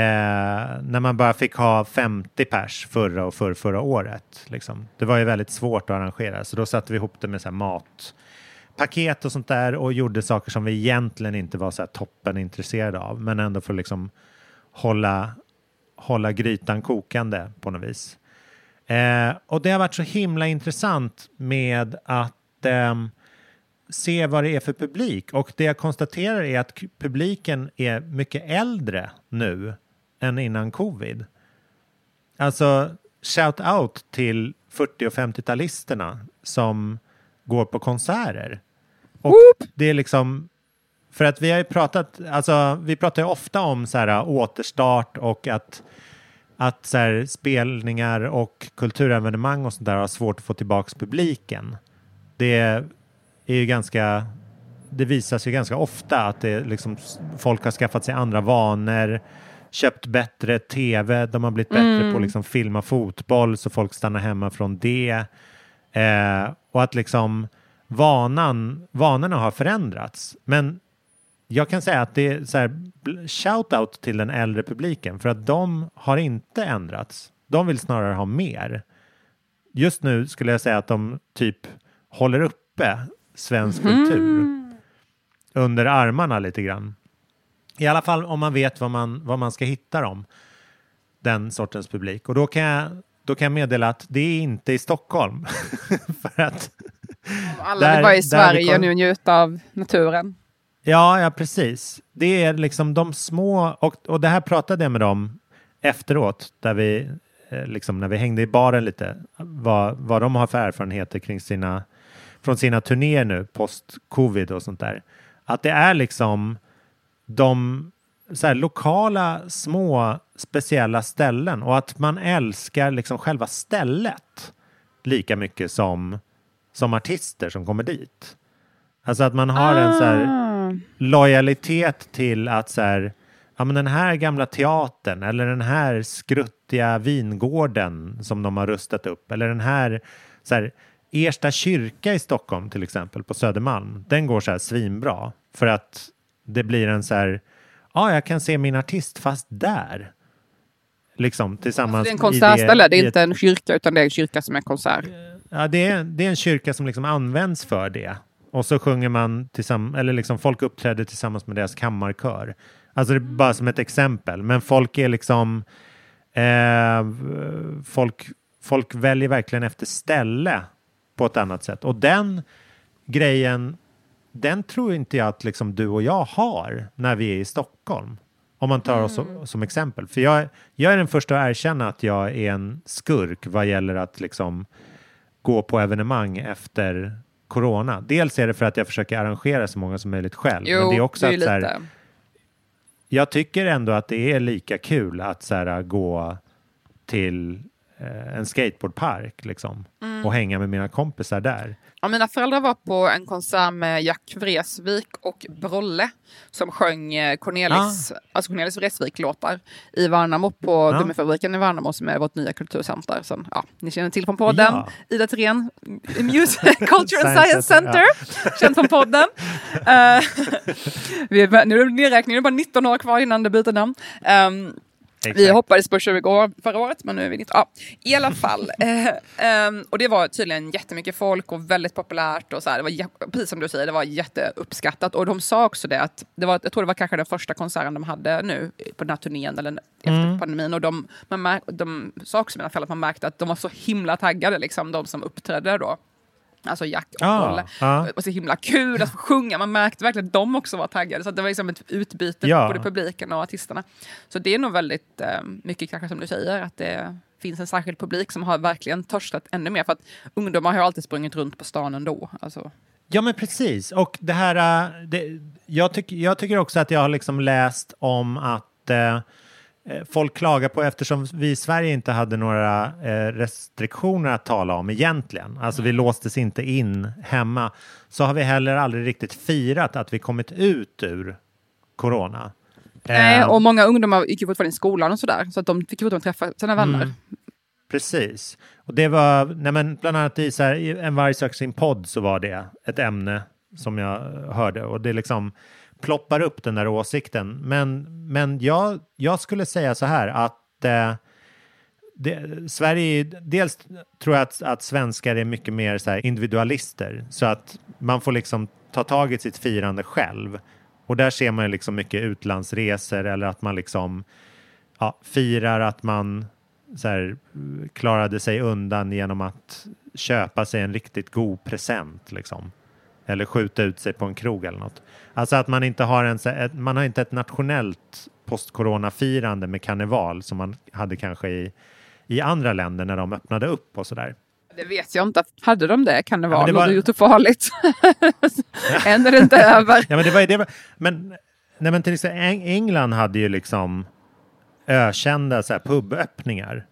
när man bara fick ha 50 pers förra och för, förra året. Liksom. Det var ju väldigt svårt att arrangera så då satte vi ihop det med så här matpaket och sånt där och gjorde saker som vi egentligen inte var så här toppen intresserade av men ändå för att liksom hålla, hålla grytan kokande på något vis. Eh, och det har varit så himla intressant med att eh, se vad det är för publik. Och det jag konstaterar är att publiken är mycket äldre nu än innan covid. Alltså, shout out till 40 och 50-talisterna som går på konserter. Och det är liksom, för att vi har ju pratat, alltså vi pratar ju ofta om så här återstart och att att så här, spelningar och kulturevenemang och sånt där har svårt att få tillbaks publiken. Det är ju ganska, det visas ju ganska ofta att det liksom, folk har skaffat sig andra vanor, köpt bättre tv, de har blivit bättre Mm. på att liksom filma fotboll så folk stannar hemma från det. Eh, och att liksom vanan, vanorna har förändrats. Men jag kan säga att det är så här, shout-out till den äldre publiken för att de har inte ändrats. De vill snarare ha mer. Just nu skulle jag säga att de typ håller uppe svensk kultur under armarna lite grann. I alla fall om man vet vad man, vad man ska hitta dem. Den sortens publik. Och då kan jag, då kan jag meddela att det är inte i Stockholm. för att Alla Där- vill vara i Sverige kom- nu och njuta av naturen. Ja, ja, precis. Det är liksom de små, och, och det här pratade jag med dem efteråt, där vi, eh, liksom när vi hängde i baren lite, vad, vad de har för erfarenheter kring sina, från sina turnéer nu, post-covid och sånt där. Att det är liksom de så här, lokala, små, speciella ställen och att man älskar liksom själva stället lika mycket som, som artister som kommer dit. Alltså att man har en så här lojalitet till att så här, ja men den här gamla teatern eller den här skruttiga vingården som de har rustat upp eller den här, så här Ersta kyrka i Stockholm till exempel på Södermalm, den går så här svinbra för att det blir en så här, ja jag kan se min artist fast där. Liksom tillsammans. Det är en konsertställe, det är ett- inte en kyrka utan det är en kyrka som är konsert. Ja, det är, det är en kyrka som liksom används för det. Och så sjunger man tillsammans, eller liksom folk uppträder tillsammans med deras kammarkör. Alltså det är bara som ett exempel. Men folk är liksom, eh, folk, folk väljer verkligen efter ställe på ett annat sätt. Och den grejen, den tror inte jag att liksom du och jag har när vi är i Stockholm. Om man tar oss som, som exempel. För jag, jag är den första att erkänna att jag är en skurk vad gäller att liksom gå på evenemang efter corona. Dels är det för att jag försöker arrangera så många som möjligt själv. Jo, men det är också det är att så här, jag tycker ändå att det är lika kul att så här, gå till en skateboardpark liksom, Mm. och hänga med mina kompisar där. Ja, mina föräldrar var på en konsert med Jack Vreeswijk och Brolle som sjöng eh, Cornelis, alltså Cornelis Vreeswijk-låtar i Värnamo på Ja. Gummifabriken i Värnamo som är vårt nya kulturcenter. Som, ja, ni känner till från podden. Ja. Ida Thirén, Music, Culture and Science Center, Center, känd från podden. Eh, vi är, nu är det nedräkning, det är bara 19 år kvar innan det byter namn. Ehm, vi Exakt. hoppades på 20 år förra året, men nu är vi 19. Ja, I alla fall. Eh, ehm, och det var tydligen jättemycket folk och väldigt populärt. Och så här, det var, precis som du säger, det var jätteuppskattat. Och de sa också det att, det var, jag tror det var kanske den första konserten de hade nu på den här turnén eller efter Mm. pandemin. Och de, man märk, de sa också i alla fall att man märkte att de var så himla taggade, liksom, de som uppträdde då. Alltså Jack och Ja, Olle. ja. Det var så himla kul att få sjunga. Man märkte verkligen att de också var taggade. Så det var liksom ett utbyte Ja. på både publiken och artisterna. Så det är nog väldigt eh, mycket kanske som du säger, att det finns en särskild publik som har verkligen törstat ännu mer. För att ungdomar har ju alltid sprungit runt på stan ändå. Alltså, Ja, men precis. Och det här, äh, det, jag, tyck, jag tycker också att jag har liksom läst om att eh, folk klagar på eftersom vi i Sverige inte hade några eh, restriktioner att tala om egentligen. Alltså vi låstes inte in hemma. Så har vi heller aldrig riktigt firat att vi kommit ut ur corona. Nej, Eh, och många ungdomar gick ju fortfarande i skolan och sådär, så att de fick fortfarande träffa sina vänner. Mm. Precis. Och det var, nej men bland annat i så här, En varg söker sin podd så var det ett ämne som jag hörde och det liksom ploppar upp den där åsikten. Men, men jag, jag skulle säga så här att eh, det, Sverige, dels tror jag att, att svenskar är mycket mer så här individualister så att man får liksom ta tag i sitt firande själv. Och där ser man ju liksom mycket utlandsresor eller att man liksom ja, firar att man så här, klarade sig undan genom att köpa sig en riktigt god present liksom. Eller skjuta ut sig på en krog eller något. Alltså att man inte har, en, så- ett, man har inte ett nationellt post-corona-firande med karneval som man hade kanske i, i andra länder när de öppnade upp och sådär. Det vet jag inte. Hade de det? Kan det vara? det Ja, var- gjort det farligt. Än är det inte över. Ja, men det var det. Men, nej, men till exempel Eng- England hade ju liksom ökända så här, puböppningar.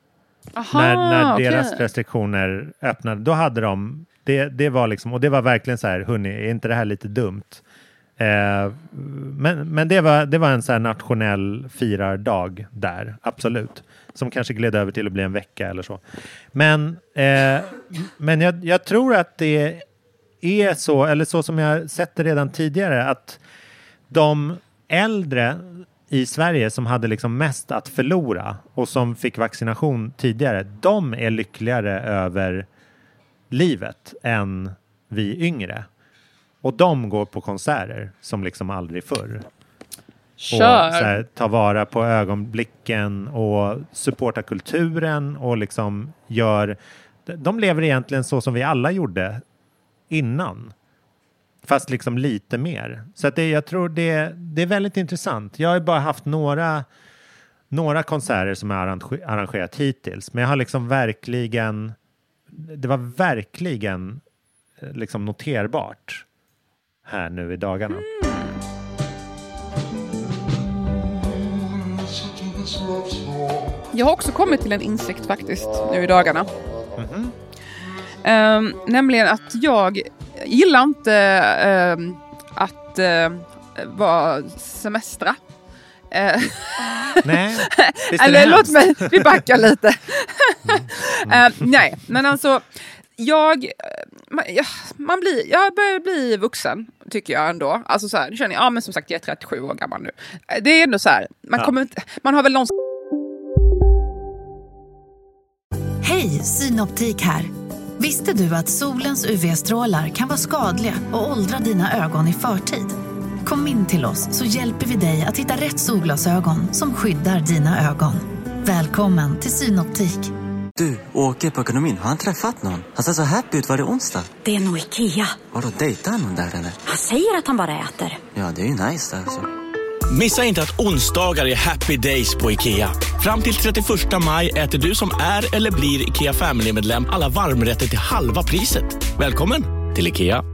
Aha, när när deras restriktioner öppnade, då hade de, det, det var liksom, och det var verkligen så här, hörni, är inte det här lite dumt? Eh, men men det, var, det var en så här nationell firardag där, absolut. Som kanske gled över till att bli en vecka eller så. Men, eh, men jag, jag tror att det är så, eller så som jag sett det redan tidigare, att de äldre i Sverige som hade liksom mest att förlora och som fick vaccination tidigare, de är lyckligare över livet än vi yngre. Och de går på konserter som liksom aldrig förr. Och Kör! här, ta vara på ögonblicken och supporta kulturen och liksom gör... De lever egentligen så som vi alla gjorde innan. Fast liksom lite mer. Så att det, jag tror det, det är väldigt intressant. Jag har ju bara haft några, några konserter som jag arrangerat hittills. Men jag har liksom verkligen... Det var verkligen eh, liksom noterbart här nu i dagarna. Jag har också kommit till en insikt faktiskt nu i dagarna. Ehm, nämligen att jag gillar inte ehm, att uh, vara semestra. Eh, Nej, Eller låt mig, vi backar lite. Eh, nej, men alltså jag, eh, man, jag, man blir, jag börjar bli vuxen, tycker jag ändå. Alltså så här, nu känner jag, ja men som sagt jag är 37 år gammal nu. Det är ändå så här, man, Ja. kommer inte, man har väl någon Hej, Synoptik här. Visste du att solens UV-strålar kan vara skadliga och åldra dina ögon i förtid? Kom in till oss så hjälper vi dig att hitta rätt solglasögon som skyddar dina ögon. Välkommen till Synoptik. Du, åker på ekonomin. Har han träffat någon? Han ser så happy ut. Var det onsdag? Det är nog Ikea. Har du dejtat någon där eller? Han säger att han bara äter. Ja, det är ju nice alltså. Missa inte att onsdagar är happy days på IKEA. Fram till 31 maj äter du som är eller blir IKEA Family-medlem alla varmrätter till halva priset. Välkommen till IKEA.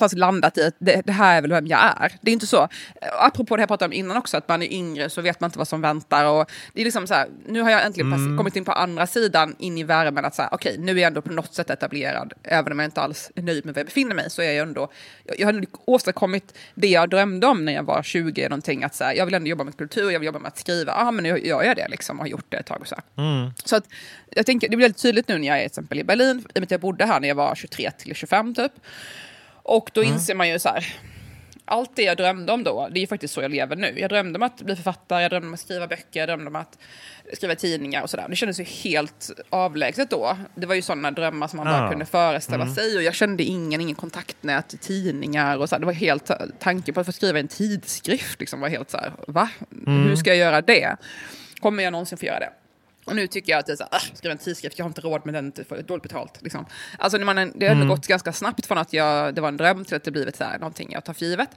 Någonstans landat i att det, det här är väl vem jag är. Det är inte så, apropå det jag pratade om innan också, att man är yngre så vet man inte vad som väntar. Och det är liksom så här, nu har jag äntligen pass- kommit in på andra sidan, in i värmen, att så här, okej, nu är jag ändå på något sätt etablerad. Även om jag inte alls är nöjd med var jag befinner mig, så är jag ändå, jag, jag har åstadkommit det jag drömde om när jag var 20, någonting, att så här, jag vill ändå jobba med kultur, jag vill jobba med att skriva, ja ah, men nu gör jag det liksom, och har gjort det ett tag. Och så här. Så att, jag tänker, det blir väldigt tydligt nu när jag är till exempel i Berlin, i och med att jag bodde här när jag var 23 till 25 typ. Och då inser man ju så här, allt det jag drömde om då, det är ju faktiskt så jag lever nu. Jag drömde om att bli författare, jag drömde om att skriva böcker, jag drömde om att skriva tidningar och sådär. Det kändes ju helt avlägset då. Det var ju sådana drömmar som man bara Ja. kunde föreställa sig och jag kände ingen, ingen kontaktnät, tidningar och så här. Det var helt, tanken på att få skriva en tidskrift liksom var helt så här, va? Hur ska jag göra det? Kommer jag någonsin få göra det? Och nu tycker jag att det är så här, skriva en tidskrift, jag har inte råd med den, för det är dåligt betalt. Liksom. Alltså när man, det har Mm. gått ganska snabbt från att jag, det var en dröm till att det blivit så här, någonting jag tar för givet.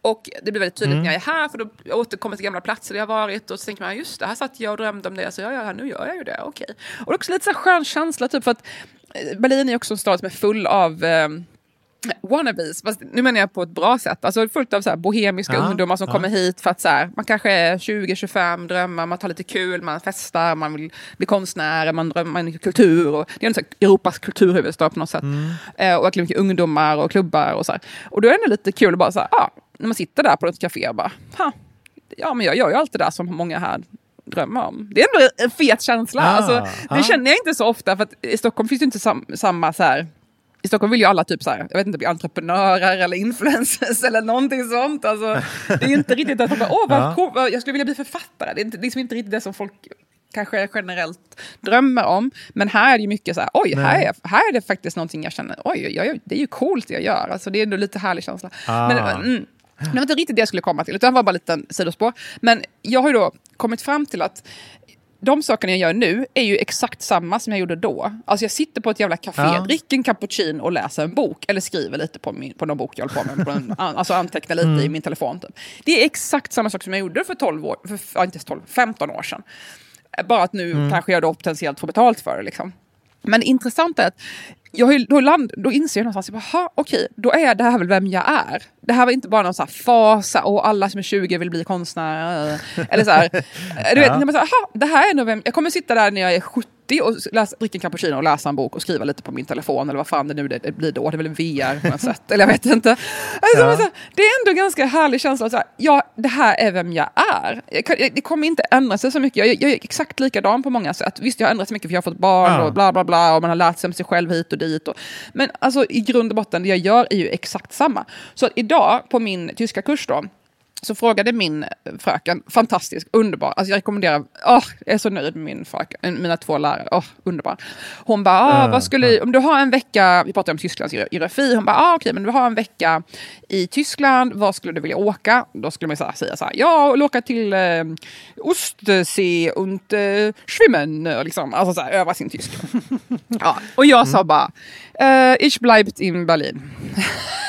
Och det blir väldigt tydligt Mm. när jag är här, för då jag återkommer till gamla platser jag varit och så tänker man, just det, här satt jag och drömde om det, så jag gör här, nu gör jag ju det, okej. Och det är också lite så här skön känsla, typ för att eh, Berlin är också en stad som är full av eh, wannabes, fast nu menar jag på ett bra sätt. Alltså fullt av så bohemiska Ja, ungdomar som ja. kommer hit för att så här, man kanske är 20-25, drömmar, man tar lite kul, man festar, man vill bli konstnär, man drömmer är kultur. Och, det är en så här Europas kulturhuvudstad på något sätt. Eh, och mycket ungdomar och klubbar och så här. Och då är det lite kul att bara så här, ah, när man sitter där på ett café och bara, ha, ja men jag gör ju allt det där som många här drömmer om. Det är ändå en fet känsla. Ah, alltså, det ah. känner jag inte så ofta, för i Stockholm finns det inte sam samma så här, i Stockholm vill ju alla typ så här, jag vet inte, bli entreprenörer eller influencers eller någonting sånt. Alltså, det är ju inte riktigt att folk bara, åh vad cool, jag skulle vilja bli författare. Det är, inte, liksom inte riktigt det som folk kanske generellt drömmer om. Men här är det ju mycket så här, oj, här är, här är det faktiskt någonting jag känner, oj, jag, jag, det är ju coolt det jag gör. Alltså, det är ändå lite härlig känsla. Ah. Men, mm, det var inte riktigt det jag skulle komma till, utan det var bara en liten sidospår. Men jag har ju då kommit fram till att de sakerna jag gör nu är ju exakt samma som jag gjorde då. Alltså jag sitter på ett jävla café, Ja. dricker en cappuccino och läser en bok. Eller skriver lite på, min, på någon bok jag håller på med. På en, alltså antecknar lite Mm. i min telefon. Typ. Det är exakt samma sak som jag gjorde för 12 år, för, inte 12, 15 år sedan. Bara att nu Mm. kanske jag då potentiellt får betalt för det. Liksom. Men det intressanta är att jag då, land, då inser jag någonstans, jag bara, "Ha, okej, då är det här väl vem jag är. Det här var inte bara någon så här fas, och alla som är 20 vill bli konstnärer. Eller så här, du vet, Ja. när man säger, "Ha, det här är nog vem, jag kommer sitta där när jag är 70 och läsa, dricka en cappuccino och läsa en bok och skriva lite på min telefon eller vad fan det nu det, det blir då, det är väl VR på något sätt, eller jag vet inte. Alltså, Ja. säger, det är ändå ganska härlig känsla, att så här, ja, det här är vem jag är. Jag, kan- jag, det kommer inte ändra sig så mycket, jag, jag är exakt likadan på många sätt. Visst, jag har ändrat sig mycket för jag har fått barn Ja. och bla bla bla och man har lärt sig om sig själv hit och dit. Och, men alltså i grund och botten, det jag gör är ju exakt samma. Så idag på min tyska kurs då, så frågade min fröken, fantastisk, underbar, alltså jag rekommenderar, åh, jag är så nöjd med min fröken, mina två lärare, åh, underbar. Hon bara, ah, vad skulle, om du har en vecka, vi pratar om Tysklands geografi, hon bara, ah, okej, men du har en vecka i Tyskland, var skulle du vilja åka? Då skulle man så här, säga så här, ja, åka till eh, Ostsee und eh, schwimmen, och liksom, alltså så här, öva sin tyska. ja, och jag sa bara, eh, ich bleibt in Berlin.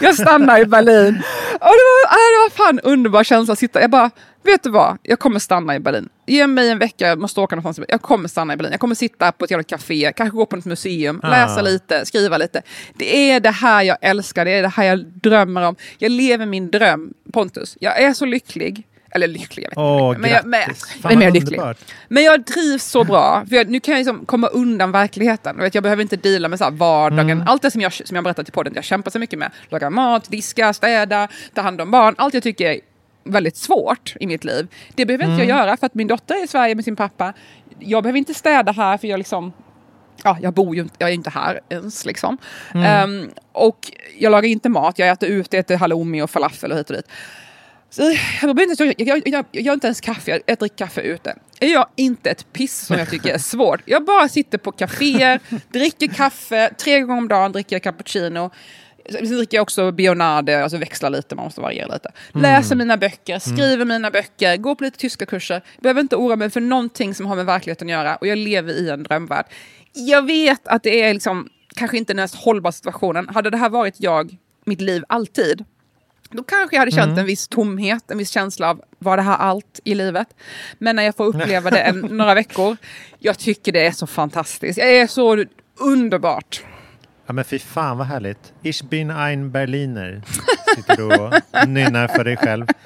jag stannar i Berlin. Och det var, äh, det var fan underbar känsla att sitta. Jag bara, vet du vad? Jag kommer stanna i Berlin. Ge mig en vecka, jag måste åka någonstans. Jag kommer stanna i Berlin. Jag kommer sitta på ett jävla café, kanske gå på ett museum, Ah. läsa lite, skriva lite. Det är det här jag älskar, det är det här jag drömmer om. Jag lever min dröm, Pontus. Jag är så lycklig. Eller lycklig, jag vet Åh, inte. Men jag, men, jag är mer lycklig. Men jag trivs så bra. För jag, nu kan jag liksom komma undan verkligheten. Du Vet, jag behöver inte deala med så vardagen. Mm. Allt det som jag, som jag berättat i podden, jag kämpar så mycket med. Laga mat, diska, städa, ta hand om barn. Allt jag tycker är väldigt svårt i mitt liv. Det behöver inte Mm. jag göra för att min dotter är i Sverige med sin pappa. Jag behöver inte städa här för jag liksom Ja, jag bor ju inte, jag är inte här ens liksom. Mm. Ehm, och jag lagar inte mat, jag äter ute, äter halloumi och falafel och hit och dit. Så jag, inte, jag, jag, jag, jag gör inte ens kaffe, jag, jag dricker kaffe ute. Jag gör inte ett piss som jag tycker är svårt. Jag bara sitter på kaféer, dricker kaffe, tre gånger om dagen dricker jag cappuccino. Sen dricker jag också bionade, alltså växlar lite, man måste variera lite. Mm. Läser mina böcker, skriver mina böcker, går på lite tyska kurser. Behöver inte oroa mig för någonting som har med verkligheten att göra och jag lever i en drömvärld. Jag vet att det är liksom kanske inte den mest hållbara situationen. Hade det här varit jag, mitt liv alltid, då kanske jag hade känt Mm. en viss tomhet, en viss känsla av var det här allt i livet? Men när jag får uppleva det en, några veckor, jag tycker det är så fantastiskt. Det är så underbart. Ja men fy fan vad härligt. Ich bin ein Berliner. Sitter du och nynnar för dig själv.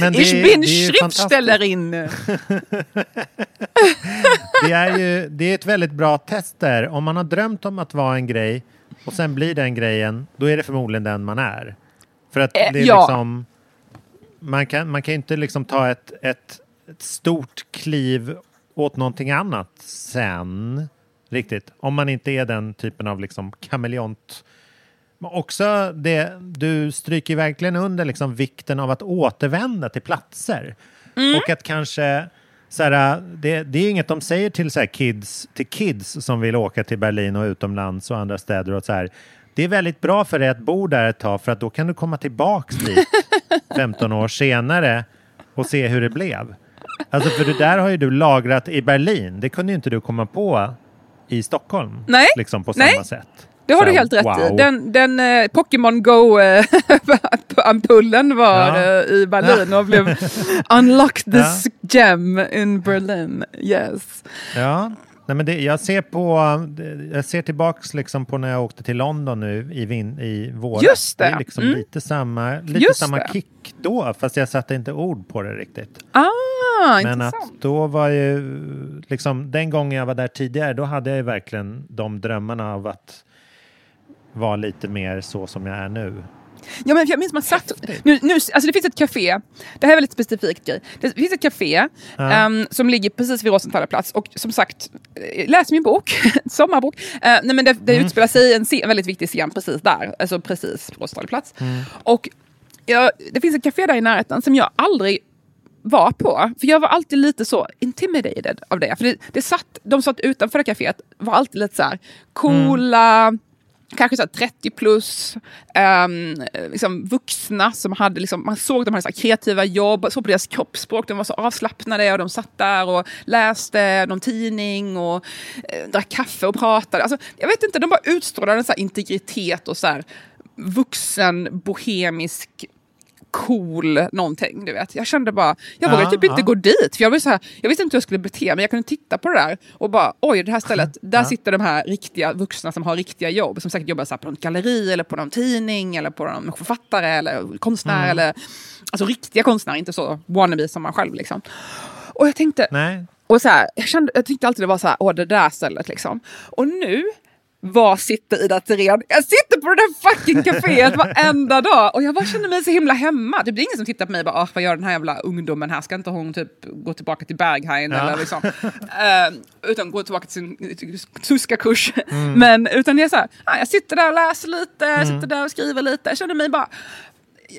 men ich bin det. Schriftstellerin. det är ju det är ett väldigt bra test där. Om man har drömt om att vara en grej och sen blir den grejen, då är det förmodligen den man är. För att Eh, det är ja. liksom... Man kan, man kan inte liksom ta ett, ett, ett stort kliv åt någonting annat sen. Riktigt. Om man inte är den typen av liksom kameleont. Men också det, du stryker verkligen under liksom vikten av att återvända till platser. Och att kanske, så här, det, det är inget de säger till, så här, kids, till kids som vill åka till Berlin och utomlands och andra städer. Och så här, det är väldigt bra för dig att bo där ett tag för att då kan du komma tillbaks dit 15 år senare och se hur det blev. Alltså för det där har ju du lagrat i Berlin. Det kunde ju inte du komma på i Stockholm. Nej. Liksom på Nej. samma sätt. Det har du helt rätt i. wow. Den, den eh, Pokémon Go-ampullen var Ja. eh, i Berlin och blev unlocked Ja. this gem in Berlin. Yes. Ja, Nej, men det, jag ser på, jag ser tillbaks liksom på när jag åkte till London nu i, vin, i våras. Just det. är liksom Mm. lite samma, lite Just samma det. kick då, fast jag satte inte ord på det riktigt. Ah, Men intressant. att då var ju, liksom den gången jag var där tidigare, då hade jag ju verkligen de drömmarna av att vara lite mer så som jag är nu. Ja, men jag minns man satt... Nu, nu, alltså det finns ett café, det här är väldigt specifikt grej. Det finns ett café Ja. ehm, som ligger precis vid Rosenthal plats och som sagt, eh, läs min bok, sommarbok. Uh, nej, men det, det Mm. utspelar sig en, scen, en väldigt viktig scen precis där, alltså precis på Rosenthal plats. Mm. Och ja, det finns ett café där i närheten som jag aldrig var på. För jag var alltid lite så intimidated av det. För det, det satt, de satt utanför det caféet var alltid lite så här coola, kanske så här 30 plus, um, liksom vuxna som hade, liksom, man såg att de hade så här kreativa jobb, såg på deras kroppsspråk, de var så avslappnade och de satt där och läste någon tidning och eh, drack kaffe och pratade. Alltså, jag vet inte, de bara utstrålade en så här integritet och så här vuxen, bohemisk cool någonting. Du vet. Jag kände bara, jag vågade Ja, typ inte ja. gå dit. För jag, så här, jag visste inte hur jag skulle bete mig. Jag kunde titta på det där och bara, oj, det här stället, där Ja. sitter de här riktiga vuxna som har riktiga jobb. Som säkert jobbar så på något galleri eller på någon tidning eller på någon författare eller konstnär. Mm. Eller, alltså riktiga konstnärer, inte så wannabe som man själv. Liksom. Och jag tänkte, Nej. och så här, jag, kände, jag tyckte alltid det var så här, åh det där stället liksom. Och nu, var sitter Ida Thirén? Jag sitter på det där fucking caféet varenda dag och jag bara känner mig så himla hemma. Typ, det är ingen som tittar på mig och bara, "Åh, vad gör den här jävla ungdomen här? Ska inte hon typ gå tillbaka till Berghain Ja. eller liksom. Eh, utan gå tillbaka till sin tyska-kurs. Mm. Men utan jag är så här, ah, jag sitter där och läser lite, Mm. sitter där och skriver lite. Jag känner mig bara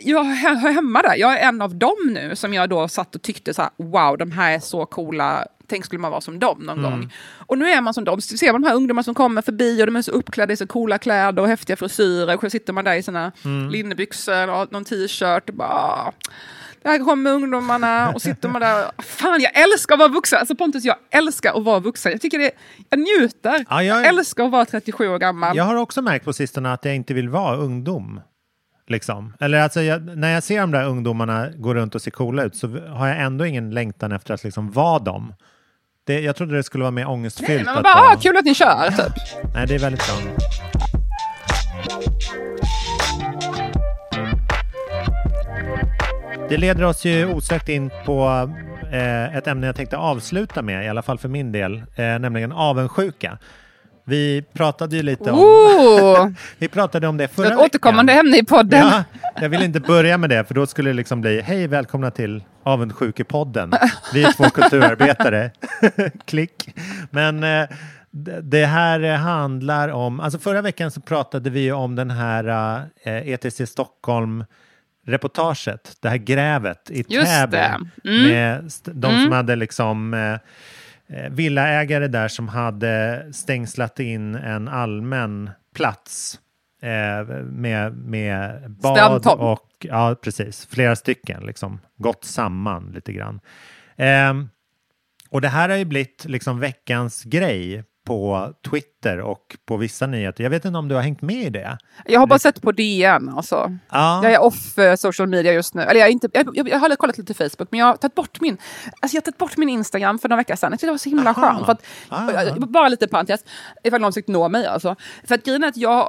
jag hör hemma där. Jag är en av dem nu som jag då satt och tyckte så här, wow, de här är så coola. Tänk skulle man vara som dem någon Mm. gång. Och nu är man som dem. Så ser man de här ungdomarna som kommer förbi och de är så uppklädda i så coola kläder och häftiga frisyrer. Och själv sitter man där i sina Mm. linnebyxor och någon t-shirt och bara... "Ah, Där kommer ungdomarna och sitter man där. Fan, jag älskar att vara vuxen. Alltså Pontus, jag älskar att vara vuxen. Jag tycker det, jag njuter. Ja, jag- jag älskar att vara 37 år gammal. Jag har också märkt på sistone att jag inte vill vara ungdom. Liksom. Eller alltså, jag, när jag ser de där ungdomarna gå runt och se coola ut så har jag ändå ingen längtan efter att liksom vara dem. Det, jag trodde det skulle vara mer ångestfyllt. Nej, men man att bara, vara- ah, kul att ni kör. Typ. Nej, det är väldigt bra. Det leder oss ju osökt in på eh, ett ämne jag tänkte avsluta med, i alla fall för min del, eh, nämligen avundsjuka. Vi pratade ju lite om, Oh, vi pratade om det förra ett återkommande veckan. ämne i podden. Ja, jag vill inte börja med det, för då skulle det liksom bli hej, välkomna till Avundsjukepodden. Vi är två kulturarbetare. Klick. Men eh, det- här eh, handlar om, alltså förra veckan så pratade vi om den här eh, ETC Stockholm reportaget, det här grävet i Just Täby det. Mm. med de som Mm. hade liksom eh, villaägare där som hade stängslat in en allmän plats eh, med, med bad Strandtom. och ja, precis, flera stycken liksom gått samman lite grann. Ehm, och det här har ju blivit liksom veckans grej på Twitter och på vissa nyheter. Jag vet inte om du har hängt med i det? Jag har bara sett på DN. Alltså. Ja. Jag är off eh, social media just nu. Eller jag, är inte, jag, jag, jag har kollat lite Facebook, men jag har tagit bort min, alltså jag har tagit bort min Instagram för några veckor sedan. Jag tyckte det var så himla Aha. skönt. För att, Ah. jag- Bara lite parentes, ifall någon försökt nå mig. Alltså. För att grejen är att jag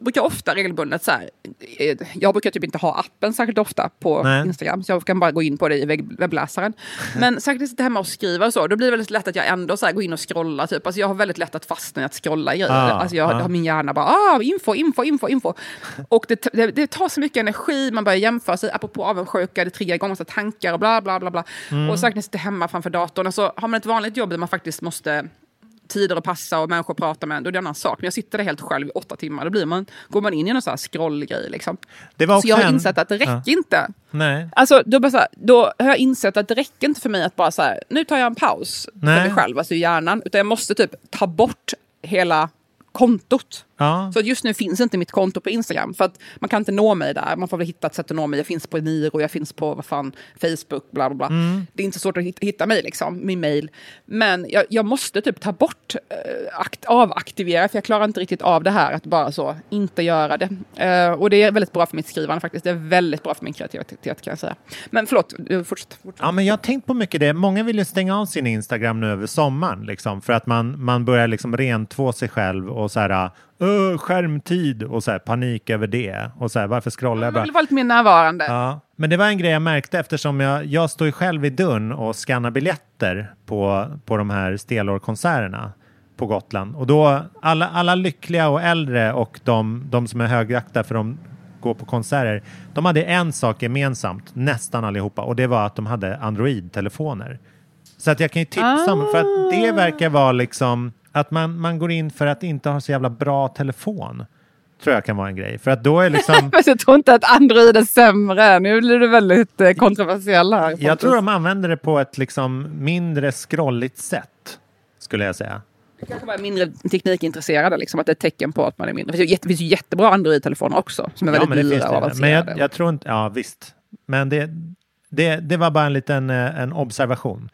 brukar ofta regelbundet så här, eh, jag brukar typ inte ha appen särskilt ofta på Nej. Instagram, så jag kan bara gå in på det i webb- webbläsaren. Men särskilt sitta hemma och skriva och så, då blir det väldigt lätt att jag ändå så här går in och scrollar. Typ. Alltså jag har väldigt lätt att fastna i att scrolla i. Ah, alltså jag ah. har min hjärna bara, ah, info, info, info, info. Och det, det, det tar så mycket energi, man börjar jämföra sig, apropå avundsjuka, det triggar igång massa tankar och bla bla bla. bla. Mm. Och särskilt när jag sitter hemma framför datorn, alltså, har man ett vanligt jobb där man faktiskt måste tider att passa och människor att prata med, då är det en annan sak. Men jag sitter där helt själv i åtta timmar, då blir man, går man in i en sån här scrollgrej. Liksom. Det var Så jag har en- insett att det räcker Ja. inte. Nej. Alltså, då, bara så här, då har jag insett att det räcker inte för mig att bara så här, nu tar jag en paus Nej. för mig själv, alltså i hjärnan. Utan jag måste typ ta bort hela kontot. Ja. Så just nu finns inte mitt konto på Instagram. För att man kan inte nå mig där. Man får väl hitta ett sätt att nå mig. Jag finns på Niro, jag finns på vad fan, Facebook, bla bla bla. Mm. Det är inte svårt att hitta, mig, liksom, min mail. Men jag, jag måste typ ta bort, eh, akt, avaktivera, för jag klarar inte riktigt av det här att bara så inte göra det. Eh, och det är väldigt bra för mitt skrivande faktiskt. Det är väldigt bra för min kreativitet kan jag säga. Men förlåt, fortsätt. fortsätt. Ja, men jag har tänkt på mycket det. Många vill ju stänga av sin Instagram nu över sommaren, liksom, för att man, man börjar liksom rentvå sig själv och så här, "Åh, skärmtid och så här, panik över det. Och så här, varför scrollar jag bara? vill vara lite mer närvarande. Ja, men det var en grej jag märkte eftersom jag, jag står ju själv i dörren och skannar biljetter på, på de här Stelor-konserterna på Gotland. Och då, alla, alla lyckliga och äldre och de, de som är högakta för de går på konserter, de hade en sak gemensamt, nästan allihopa, och det var att de hade Android-telefoner. Så att jag kan ju tipsa om, för att det verkar vara liksom att man, man går in för att inte ha så jävla bra telefon. Tror jag kan vara en grej. För att då är liksom... Jag tror inte att Android är sämre. Nu blir du väldigt eh, kontroversiell här. Jag Pontus. tror de använder det på ett liksom mindre scrolligt sätt, skulle jag säga. kanske bara är mindre teknikintresserade, liksom, att det är ett tecken på att man är mindre. Det finns ju, det jättebra Android-telefoner också, som är väldigt men det dyra och det. avancerade. Men jag, jag tror inte, ja visst. Men det, det, det var bara en liten eh, en observation.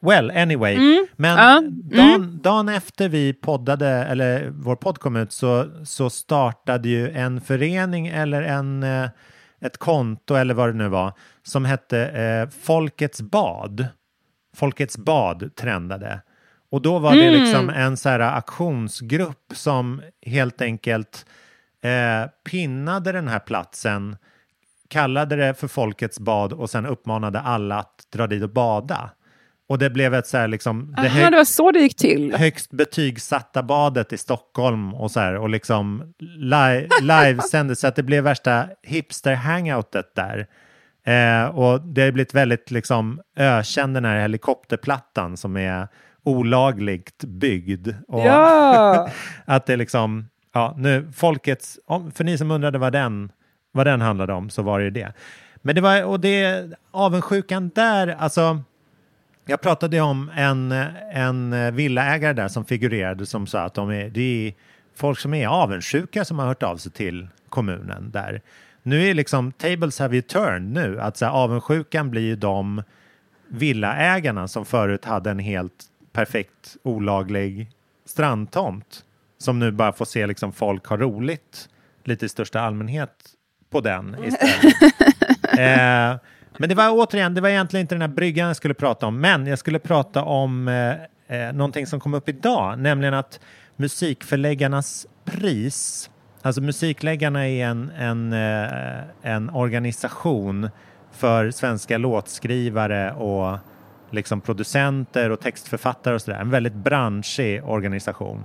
Well, anyway. Mm. Men Ja. dagen, dagen efter vi poddade, eller vår podd kom ut, så, så startade ju en förening eller en, eh, ett konto eller vad det nu var, som hette eh, Folkets bad. Folkets bad trendade. Och då var det Mm. liksom en så här aktionsgrupp som helt enkelt eh, pinnade den här platsen, kallade det för Folkets bad och sen uppmanade alla att dra dit och bada. Och det blev ett så här liksom... Aha, hög- det var så det gick till. högst betygsatta badet i Stockholm och så här och liksom li livesändes så att det blev värsta hipster-hangoutet där. Eh, och det har blivit väldigt liksom ökänd den här helikopterplattan som är olagligt byggd. Och Ja. att det liksom, ja nu folkets, för ni som undrade vad den, vad den handlade om så var det ju det. Men det var, och det, avundsjukan där, alltså jag pratade om en, en villaägare där som figurerade som sa att de är, det är folk som är avundsjuka som har hört av sig till kommunen där. Nu är liksom tables have you turned nu, att så här, avundsjukan blir ju de villaägarna som förut hade en helt perfekt olaglig strandtomt som nu bara får se liksom folk ha roligt lite i största allmänhet på den istället. eh, men det var återigen, det var egentligen inte den här bryggan jag skulle prata om, men jag skulle prata om eh, eh, någonting som kom upp idag, nämligen att musikförläggarnas pris, alltså Musikläggarna är en, en, eh, en organisation för svenska låtskrivare och liksom producenter och textförfattare och sådär, en väldigt branschig organisation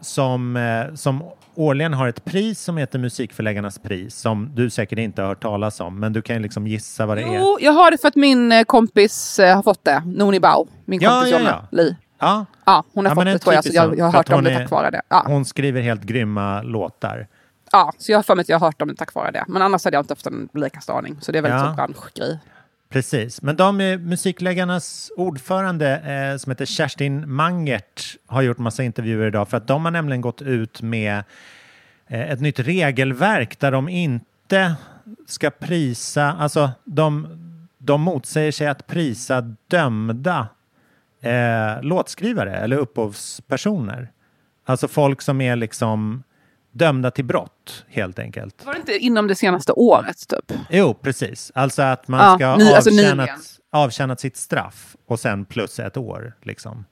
som, eh, som årligen har ett pris som heter Musikförläggarnas pris som du säkert inte har hört talas om, men du kan ju liksom gissa vad det är. Jo, jag har det för att min eh, kompis eh, har fått det. Noni Bao, min Ja, kompis ja, Jonna ja. Li. Ja, Ja, hon har Ja, fått det tror jag, så jag, jag har hört om det tack vare det. Ja. Hon skriver helt grymma låtar. ja, så jag har för mig att jag har hört om det tack vare det. Men annars hade jag inte haft en blekaste aning. Så det är väldigt Ja. så branschgrej. Precis, men de eh, musikläggarnas ordförande eh, som heter Kerstin Mangert har gjort massa intervjuer idag för att de har nämligen gått ut med eh, ett nytt regelverk där de inte ska prisa, alltså de, de motsäger sig att prisa dömda eh, låtskrivare eller upphovspersoner. Alltså folk som är liksom dömda till brott helt enkelt. Var det inte inom det senaste året typ? Jo, precis. Alltså att man ska ha ny- alltså avtjänat, avtjänat sitt straff och sen plus ett år, liksom.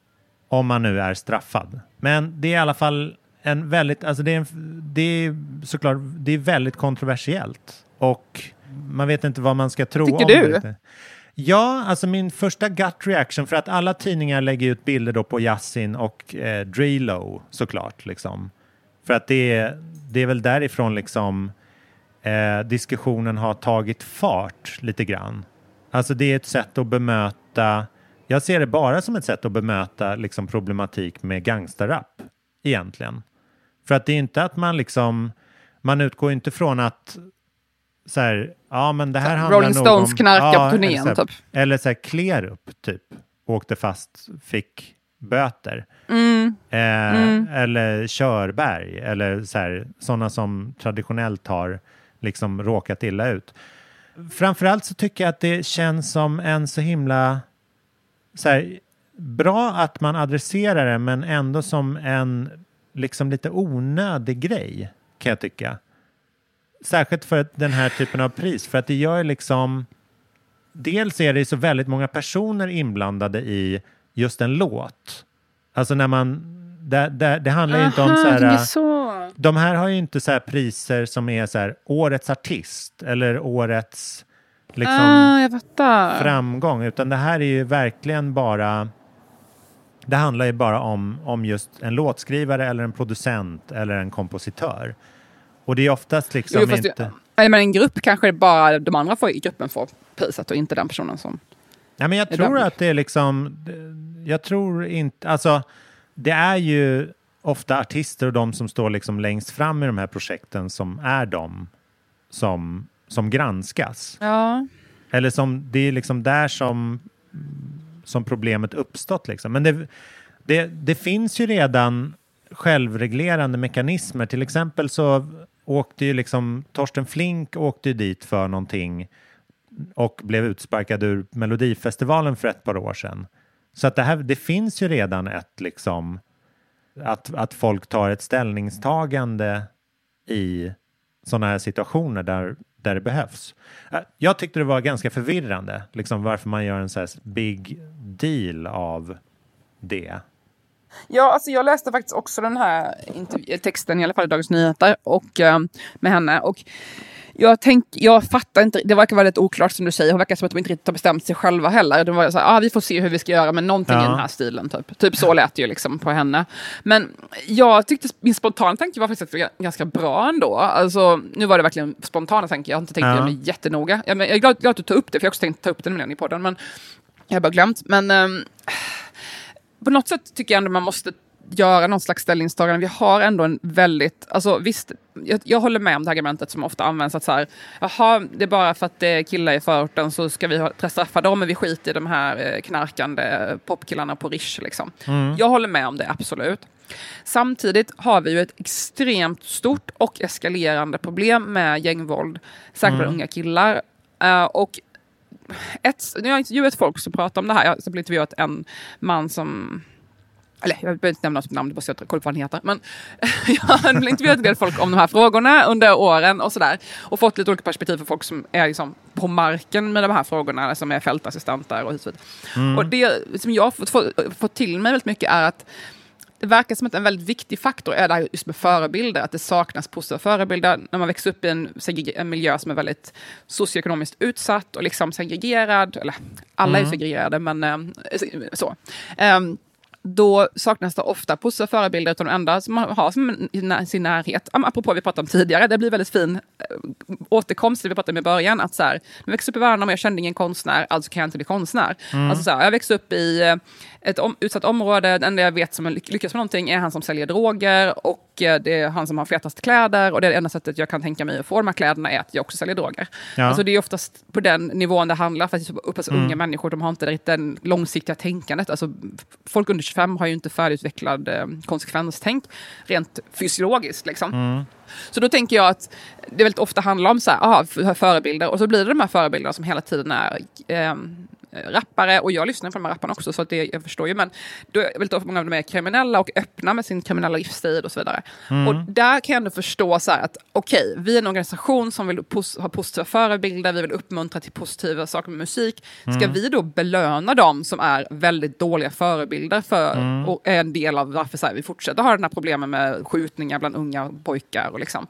Om man nu är straffad. Men det är i alla fall en väldigt, alltså det är, en, det är såklart, det är väldigt kontroversiellt. Och man vet inte vad man ska tro Tycker om du? det. Ja, alltså min första gut reaction, för att alla tidningar lägger ut bilder då på Yasin och eh, Drilo såklart, liksom. För att det är, det är väl därifrån liksom eh, diskussionen har tagit fart lite grann. Alltså det är ett sätt att bemöta, jag ser det bara som ett sätt att bemöta liksom problematik med gangsterrap egentligen. För att det är inte att man liksom, man utgår inte från att så här, ja men det här Så, handlar Rolling Stones om... knarkar på eller turnén, så här, typ. Eller så här, Klerup typ, åkte fast, fick böter. Mm. Eh, Mm. Eller Körberg, eller sådana som traditionellt har liksom råkat illa ut. Framförallt så tycker jag att det känns som en så himla så här, bra att man adresserar det, men ändå som en liksom lite onödig grej, kan jag tycka. Särskilt för den här typen av pris, för att det gör liksom... Dels är det så väldigt många personer inblandade i just en låt. Alltså när man... Det, det, det handlar ju inte om Aha, så här... det är så. De här har ju inte så här priser som är så här årets artist eller årets liksom Ah, framgång, utan det här är ju verkligen bara det handlar ju bara om, om just en låtskrivare eller en producent eller en kompositör. Och det är oftast liksom Jo, inte... Nej, men en grupp kanske bara de andra får, i gruppen får priset och inte den personen som... Ja, men jag tror att det är liksom... Jag tror inte... Alltså, det är ju ofta artister och de som står liksom längst fram i de här projekten som är de som, som granskas. Ja. Eller som, det är liksom där som, som problemet uppstått. Liksom. Men det, det, det finns ju redan självreglerande mekanismer. Till exempel så åkte ju liksom Torsten Flink åkte ju dit för någonting och blev utsparkad ur Melodifestivalen för ett par år sedan. Så att det, här, det finns ju redan ett liksom att, att folk tar ett ställningstagande i sådana här situationer där, där det behövs. Äh, jag tyckte det var ganska förvirrande, liksom varför man gör en så här big deal av det. Ja, alltså jag läste faktiskt också den här texten, i alla fall i Dagens Nyheter, och, eh, med henne. Och jag, tänk, jag fattar inte, det verkar väldigt oklart som du säger. Hon verkar som att de inte riktigt har bestämt sig själva heller. De var så här, ah, vi får se hur vi ska göra med någonting Ja. i den här stilen. Typ, typ så lät det ju liksom på henne. Men jag tyckte, min spontana tanke var faktiskt ganska bra ändå. Alltså, nu var det verkligen spontana tanke, jag har inte tänkt Ja. det jättenoga. Jag, men jag är glad, glad att du tar upp det, för jag har också tänkt ta upp det nämligen i podden. Men jag har bara glömt. Men ehm, på något sätt tycker jag ändå man måste göra någon slags ställningstagande. Vi har ändå en väldigt, alltså visst, jag, jag håller med om det argumentet som ofta används att så här, jaha, det är bara för att det är killar i förorten så ska vi straffa dem, men vi skiter i de här eh, knarkande popkillarna på Rish liksom. Mm. Jag håller med om det, absolut. Samtidigt har vi ju ett extremt stort och eskalerande problem med gängvåld, särskilt Mm. unga killar. Eh, och ett, nu har jag intervjuat folk som pratar om det här. Jag har intervjuat en man som eller jag behöver inte nämna något namn, det måste jag kolla på vad han heter. Men jag har intervjuat en del folk om de här frågorna under åren och sådär. Och fått lite olika perspektiv för folk som är liksom på marken med de här frågorna, som är fältassistenter och och dit. Mm. Och det som jag har fått, fått, fått till mig väldigt mycket är att det verkar som att en väldigt viktig faktor är det här just med förebilder, att det saknas positiva förebilder. När man växer upp i en, en miljö som är väldigt socioekonomiskt utsatt och liksom segregerad, eller alla är Mm. segregerade, men eh, så. Ehm, då saknas det ofta positiva förebilder, utan de enda som man har som sin närhet, apropå vi pratade om tidigare, det blir väldigt fin eh, återkomst det vi pratade om i början, att så här, jag växte upp i Värnamo, jag kände ingen konstnär, alltså kan jag inte bli konstnär. Mm. Alltså så här, jag växte upp i eh, ett om, utsatt område, det enda jag vet som lyck- lyckas med någonting är han som säljer droger och eh, det är han som har fetast kläder och det är det enda sättet jag kan tänka mig att få de här kläderna är att jag också säljer droger. Ja. Alltså det är oftast på den nivån det handlar, för att det är så Mm. unga människor, de har inte riktigt den långsiktiga tänkandet. Alltså, folk under 25 har ju inte färdigutvecklad eh, konsekvenstänk rent fysiologiskt. Liksom. Mm. Så då tänker jag att det väldigt ofta handlar om så här, aha, förebilder och så blir det de här förebilderna som hela tiden är ehm, rappare och jag lyssnar på de här rapparna också så att det, jag förstår ju men då är väldigt många av dem är kriminella och öppna med sin kriminella livsstil och så vidare. Mm. Och där kan jag ändå förstå så här att okej, vi är en organisation som vill pos- ha positiva förebilder, vi vill uppmuntra till positiva saker med musik. Ska Mm. vi då belöna dem som är väldigt dåliga förebilder för Mm. och är en del av varför så här, vi fortsätter ha den här problemen med skjutningar bland unga pojkar och liksom.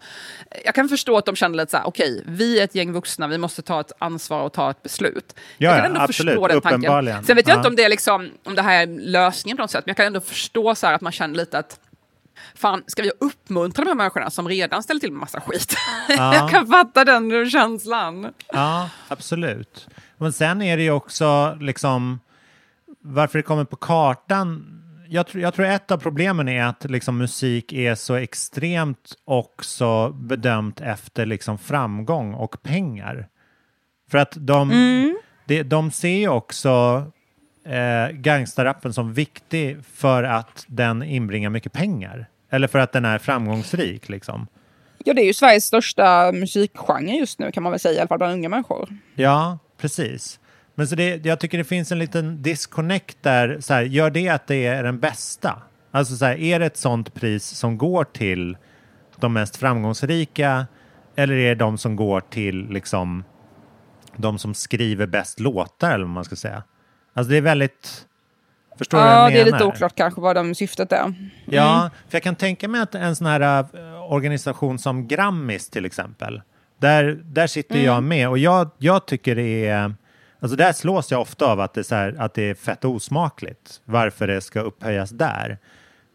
Jag kan förstå att de kände lite så här, okej, vi är ett gäng vuxna, vi måste ta ett ansvar och ta ett beslut. Ja, jag kan ändå absolut, förstå den tanken. Sen vet jag Ja. inte om det, är liksom, om det här är lösningen på något sätt, men jag kan ändå förstå så att man känner lite att Fan, ska vi uppmuntra de här människorna som redan ställer till med massa skit? Ja. jag kan fatta den känslan. Ja, absolut. Men sen är det ju också liksom varför det kommer på kartan. Jag, tror- jag tror ett av problemen är att liksom musik är så extremt också bedömt efter liksom framgång och pengar. För att de, Mm. De, de ser ju också eh, gangsterrappen som viktig för att den inbringar mycket pengar? Eller för att den är framgångsrik liksom? Ja, det är ju Sveriges största musikgenre just nu kan man väl säga, i alla fall bland unga människor. Ja, precis. Men så det, jag tycker det finns en liten disconnect där. Så här, gör det att det är den bästa? Alltså så här, är det ett sånt pris som går till de mest framgångsrika eller är det de som går till liksom de som skriver bäst låtar eller vad man ska säga? Alltså det är väldigt... Förstår du vad jag Ja, menar? det är lite oklart kanske vad de syftet är. Ja, Mm. för jag kan tänka mig att en sån här äh, organisation som Grammis till exempel, där, där sitter Mm. jag med och jag, jag tycker det är, alltså där slås jag ofta av att det, är här, att det är fett osmakligt varför det ska upphöjas där.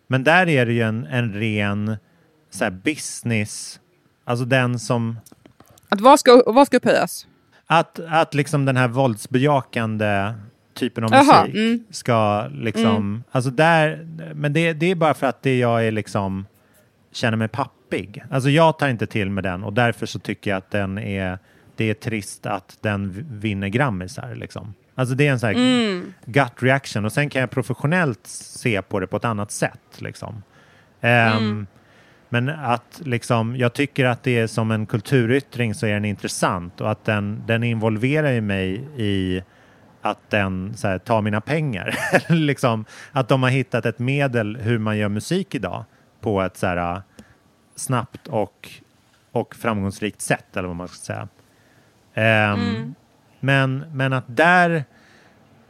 Men där är det ju en, en ren så här, business, alltså den som, Att vad ska, vad ska upphöjas? Att, att liksom den här våldsbejakande typen av Jaha, musik mm. ska liksom, Mm. alltså där, men det, det är bara för att det jag är liksom, känner mig pappig. Alltså jag tar inte till med den och därför så tycker jag att den är, det är trist att den vinner grammisar liksom. Alltså det är en sån här Mm. gut reaction och sen kan jag professionellt se på det på ett annat sätt liksom. Mm. Men att liksom, jag tycker att det är som en kulturyttring så är den intressant och att den, den involverar ju mig i att den här, tar mina pengar. liksom, att de har hittat ett medel hur man gör musik idag på ett så här, snabbt och, och framgångsrikt sätt eller vad man ska säga. Ehm, Mm. men, men att där,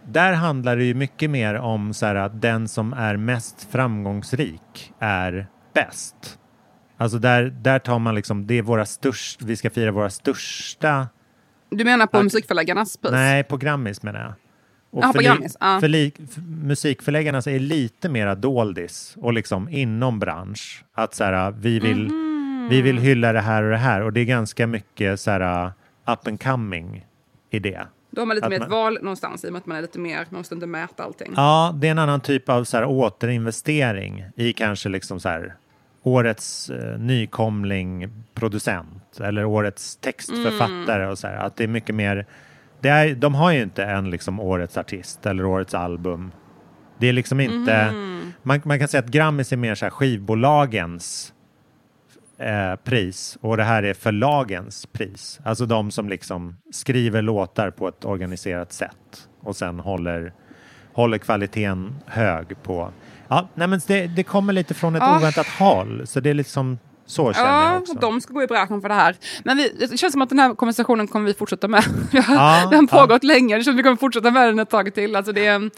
där handlar det ju mycket mer om så här, att den som är mest framgångsrik är bäst. Alltså där, där tar man liksom, det är våra största, vi ska fira våra största, Du menar på Att- musikförläggarnas pris? nej på Grammis menar jag. Och Jaha, på förli- Grammis, ja. förli- f- musikförläggarna är lite mera doldis och liksom inom bransch. Att så här, vi vill, Mhm. vi vill hylla det här och det här och det är ganska mycket så här up and coming i det. Då har man lite Att mer man- ett val någonstans i och med att man är lite mer, man måste inte mäta allting. Ja, det är en annan typ av så här, återinvestering i kanske liksom så här, årets eh, nykomling producent eller årets textförfattare och så här. Att det är mycket mer, det är, de har ju inte en liksom årets artist eller årets album. Det är liksom inte, man, man kan säga att Grammis är mer så här skivbolagens eh, pris och det här är förlagens pris. Alltså de som liksom skriver låtar på ett organiserat sätt och sen håller, håller kvaliteten hög på... Ja, nej men det, det kommer lite från ett Ah. oväntat håll, så det är liksom så känner jag Ja, också. de ska gå i bräschen för det här. Men vi, det känns som att den här konversationen kommer vi fortsätta med. Ja, den har ja. pågått länge, det känns som att vi kommer fortsätta med den ett tag till. Alltså det är en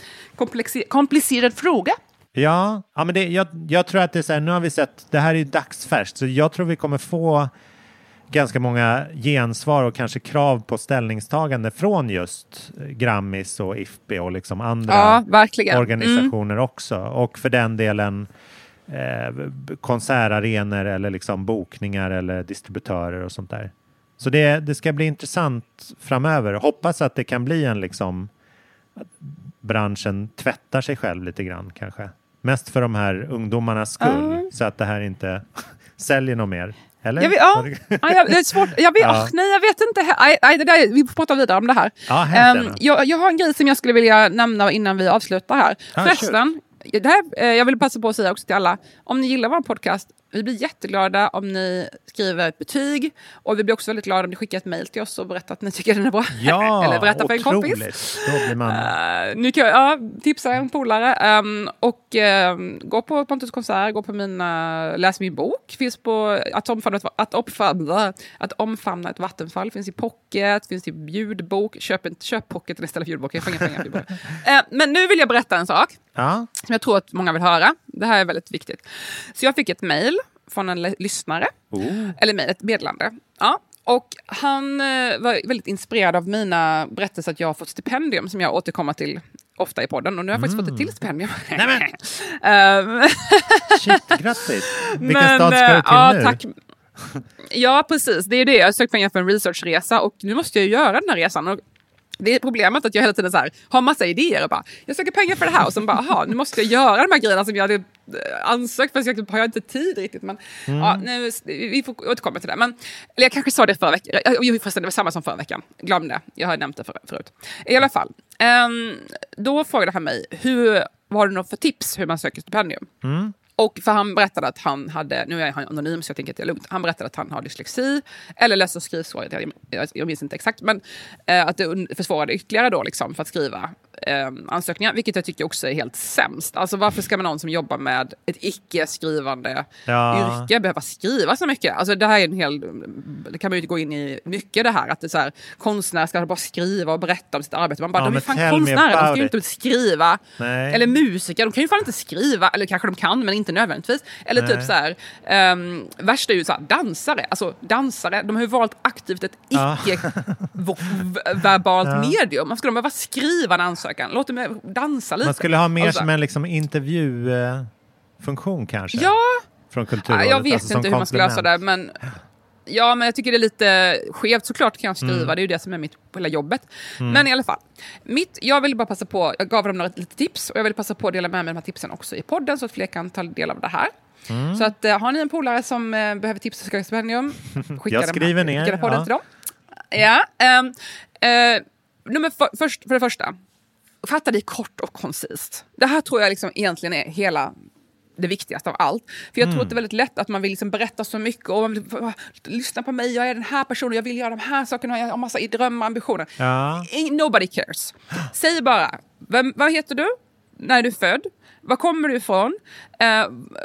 komplicerad fråga. Ja, ja men det, jag, jag tror att det är så här, nu har vi sett, det här är ju dagsfärskt, så jag tror vi kommer få ganska många gensvar och kanske krav på ställningstagande från just Grammis och IFPI och liksom andra Ja, organisationer också. Och för den delen eh, konsertarenor eller liksom bokningar eller distributörer och sånt där. Så det, det ska bli intressant framöver. Hoppas att det kan bli en liksom branschen tvättar sig själv lite grann kanske. Mest för de här ungdomarnas skull Ja. så att det här inte säljer något mer. Eller? Jag vet, ja, ja, det är svårt. Jag vet, Ja. ah, nej, jag vet inte. Nej, nej, det där, vi får prata vidare om det här. Ja, gärna. jag, jag har en grej som jag skulle vilja nämna innan vi avslutar här. Ja, Förresten, det här, eh, jag vill passa på att säga också till alla, om ni gillar vår podcast, vi blir jätteglada om ni skriver ett betyg och vi blir också väldigt glada om ni skickar ett mejl till oss och berättar att ni tycker den är bra. Ja, Eller berättar för en kompis. otroligt. Då blir man... Uh, nu kan jag ja, tipsa en polare. ehm, och ehm, gå på Pontus konsert, gå på mina, läs min bok. Finns på att omfamna, ett, att, omfamna, att omfamna ett vattenfall. Finns i pocket, finns i ljudbok. Köp, en, köp pocketen istället för ljudbok. Jag får inga pengar. Eh, men nu vill jag berätta en sak Ja, som jag tror att många vill höra. Det här är väldigt viktigt. Så jag fick ett mejl från en lyssnare. oh. Eller mejl, ett meddelande. Ja. Och han eh, var väldigt inspirerad av mina berättelser att jag har fått stipendium som jag återkommer till ofta i podden. Och nu har jag faktiskt fått ett till stipendium. Ehm, Shit, grattis! Vilken men, stad ska du eh, till ja, nu? Tack. Ja, precis. Det är det. Jag har sökt pengar för en researchresa och nu måste jag göra den här resan. Och det är problemet att jag hela tiden så här, har massa idéer och bara, jag söker pengar för det här och sen bara, aha, nu måste jag göra de här grejerna som jag hade ansökt, fast jag har jag inte tid riktigt. Men Mm. ja, nu, vi får återkomma till det. Men, eller jag kanske sa det förra veckan. Jo, förresten, det var samma som förra veckan. Glöm det. Jag har nämnt det för, förut. I alla fall. ehm, då frågade han mig, hur, vad har du något för tips hur man söker stipendium? Mm. Och för han berättade att han hade, nu är han anonym så jag tänker att det är lugnt, han berättade att han har dyslexi eller läs och skrivsvårigheter, jag, jag, minns inte exakt, men eh, att det försvårade ytterligare då liksom för att skriva eh, ansökningar, vilket jag tycker också är helt sämst. Alltså varför ska man någon som jobbar med ett icke-skrivande Ja. yrke behöva skriva så mycket? Alltså det här är en hel, det kan man ju gå in i mycket det här, att det så här, konstnärer ska bara skriva och berätta om sitt arbete. Man bara, Ja, de är fan konstnärer, de ska ju inte skriva. Nej. Eller musiker, de kan ju fan inte skriva, eller kanske de kan men inte nödvändigtvis. Eller Nej. typ så här, um, värst är ju så här, dansare, alltså dansare, de har ju valt aktivt ett icke-verbalt Ja. medium. Man skulle behöva skriva en ansökan, låt dem dansa lite. Man skulle ha mer Alltså, som en liksom, intervjufunktion kanske? Ja, Från Kulturrådet? jag vet alltså inte hur man ska lösa det, men Ja, men jag tycker det är lite skevt. Såklart kan jag skriva, Mm. det är ju det som är mitt hela jobbet. Mm. Men i alla fall, mitt, jag vill bara passa på, jag gav dem några lite tips och jag vill passa på att dela med mig av de här tipsen också i podden så att fler kan ta del av det här. Mm. Så att, eh, har ni en polare som eh, behöver tips och söka stipendium, skicka Jag skriver här, ner, skicka podden ja. till dem. Ja, ehm, eh, nummer för, först, för det första, fatta dig kort och koncist. Det här tror jag liksom egentligen är hela det viktigaste av allt. För jag tror Mm. att det är väldigt lätt att man vill liksom berätta så mycket och man vill, "Va, lyssna på mig, jag är den här personen, jag vill göra de här sakerna, jag har massa drömmar och ambitioner. Ja. Nobody cares. Säg bara, vem, vad heter du? När är du född? Var kommer du ifrån? Eh,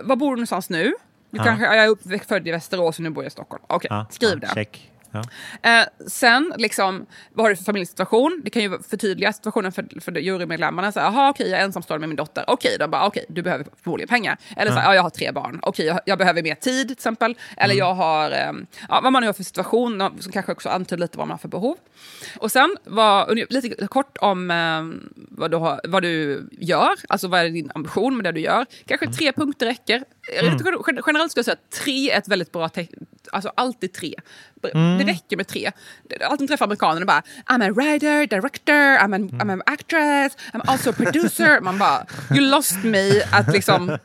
var bor du någonstans nu? Du Ja. kanske, jag är uppväxt född i Västerås och nu bor jag i Stockholm. Okej, Ja, skriv det. Check. Ja. Eh, sen, liksom, vad har du för familjesituation? Det kan ju förtydliga situationen för, för jurymedlemmarna. Så Jaha, okej, jag är ensamstående med min dotter. Okej, då bara, okej, du behöver förmodligen pengar. Eller så Ja. ja, jag har tre barn. Okej, jag, jag behöver mer tid till exempel. Eller Mm. jag har, eh, ja, vad man nu har för situation, som kanske också antyder lite vad man har för behov. Och sen var lite kort om eh, vad, du har, vad du gör, alltså vad är din ambition med det du gör. Kanske tre punkter räcker. Mm. Generellt skulle jag säga att tre är ett väldigt bra tecken. Alltså alltid tre. Mm. Det räcker med tre. Alltid när jag träffar amerikaner bara I'm a writer, director, I'm an, I'm an actress, I'm also a producer. Man bara, you lost me att liksom eh,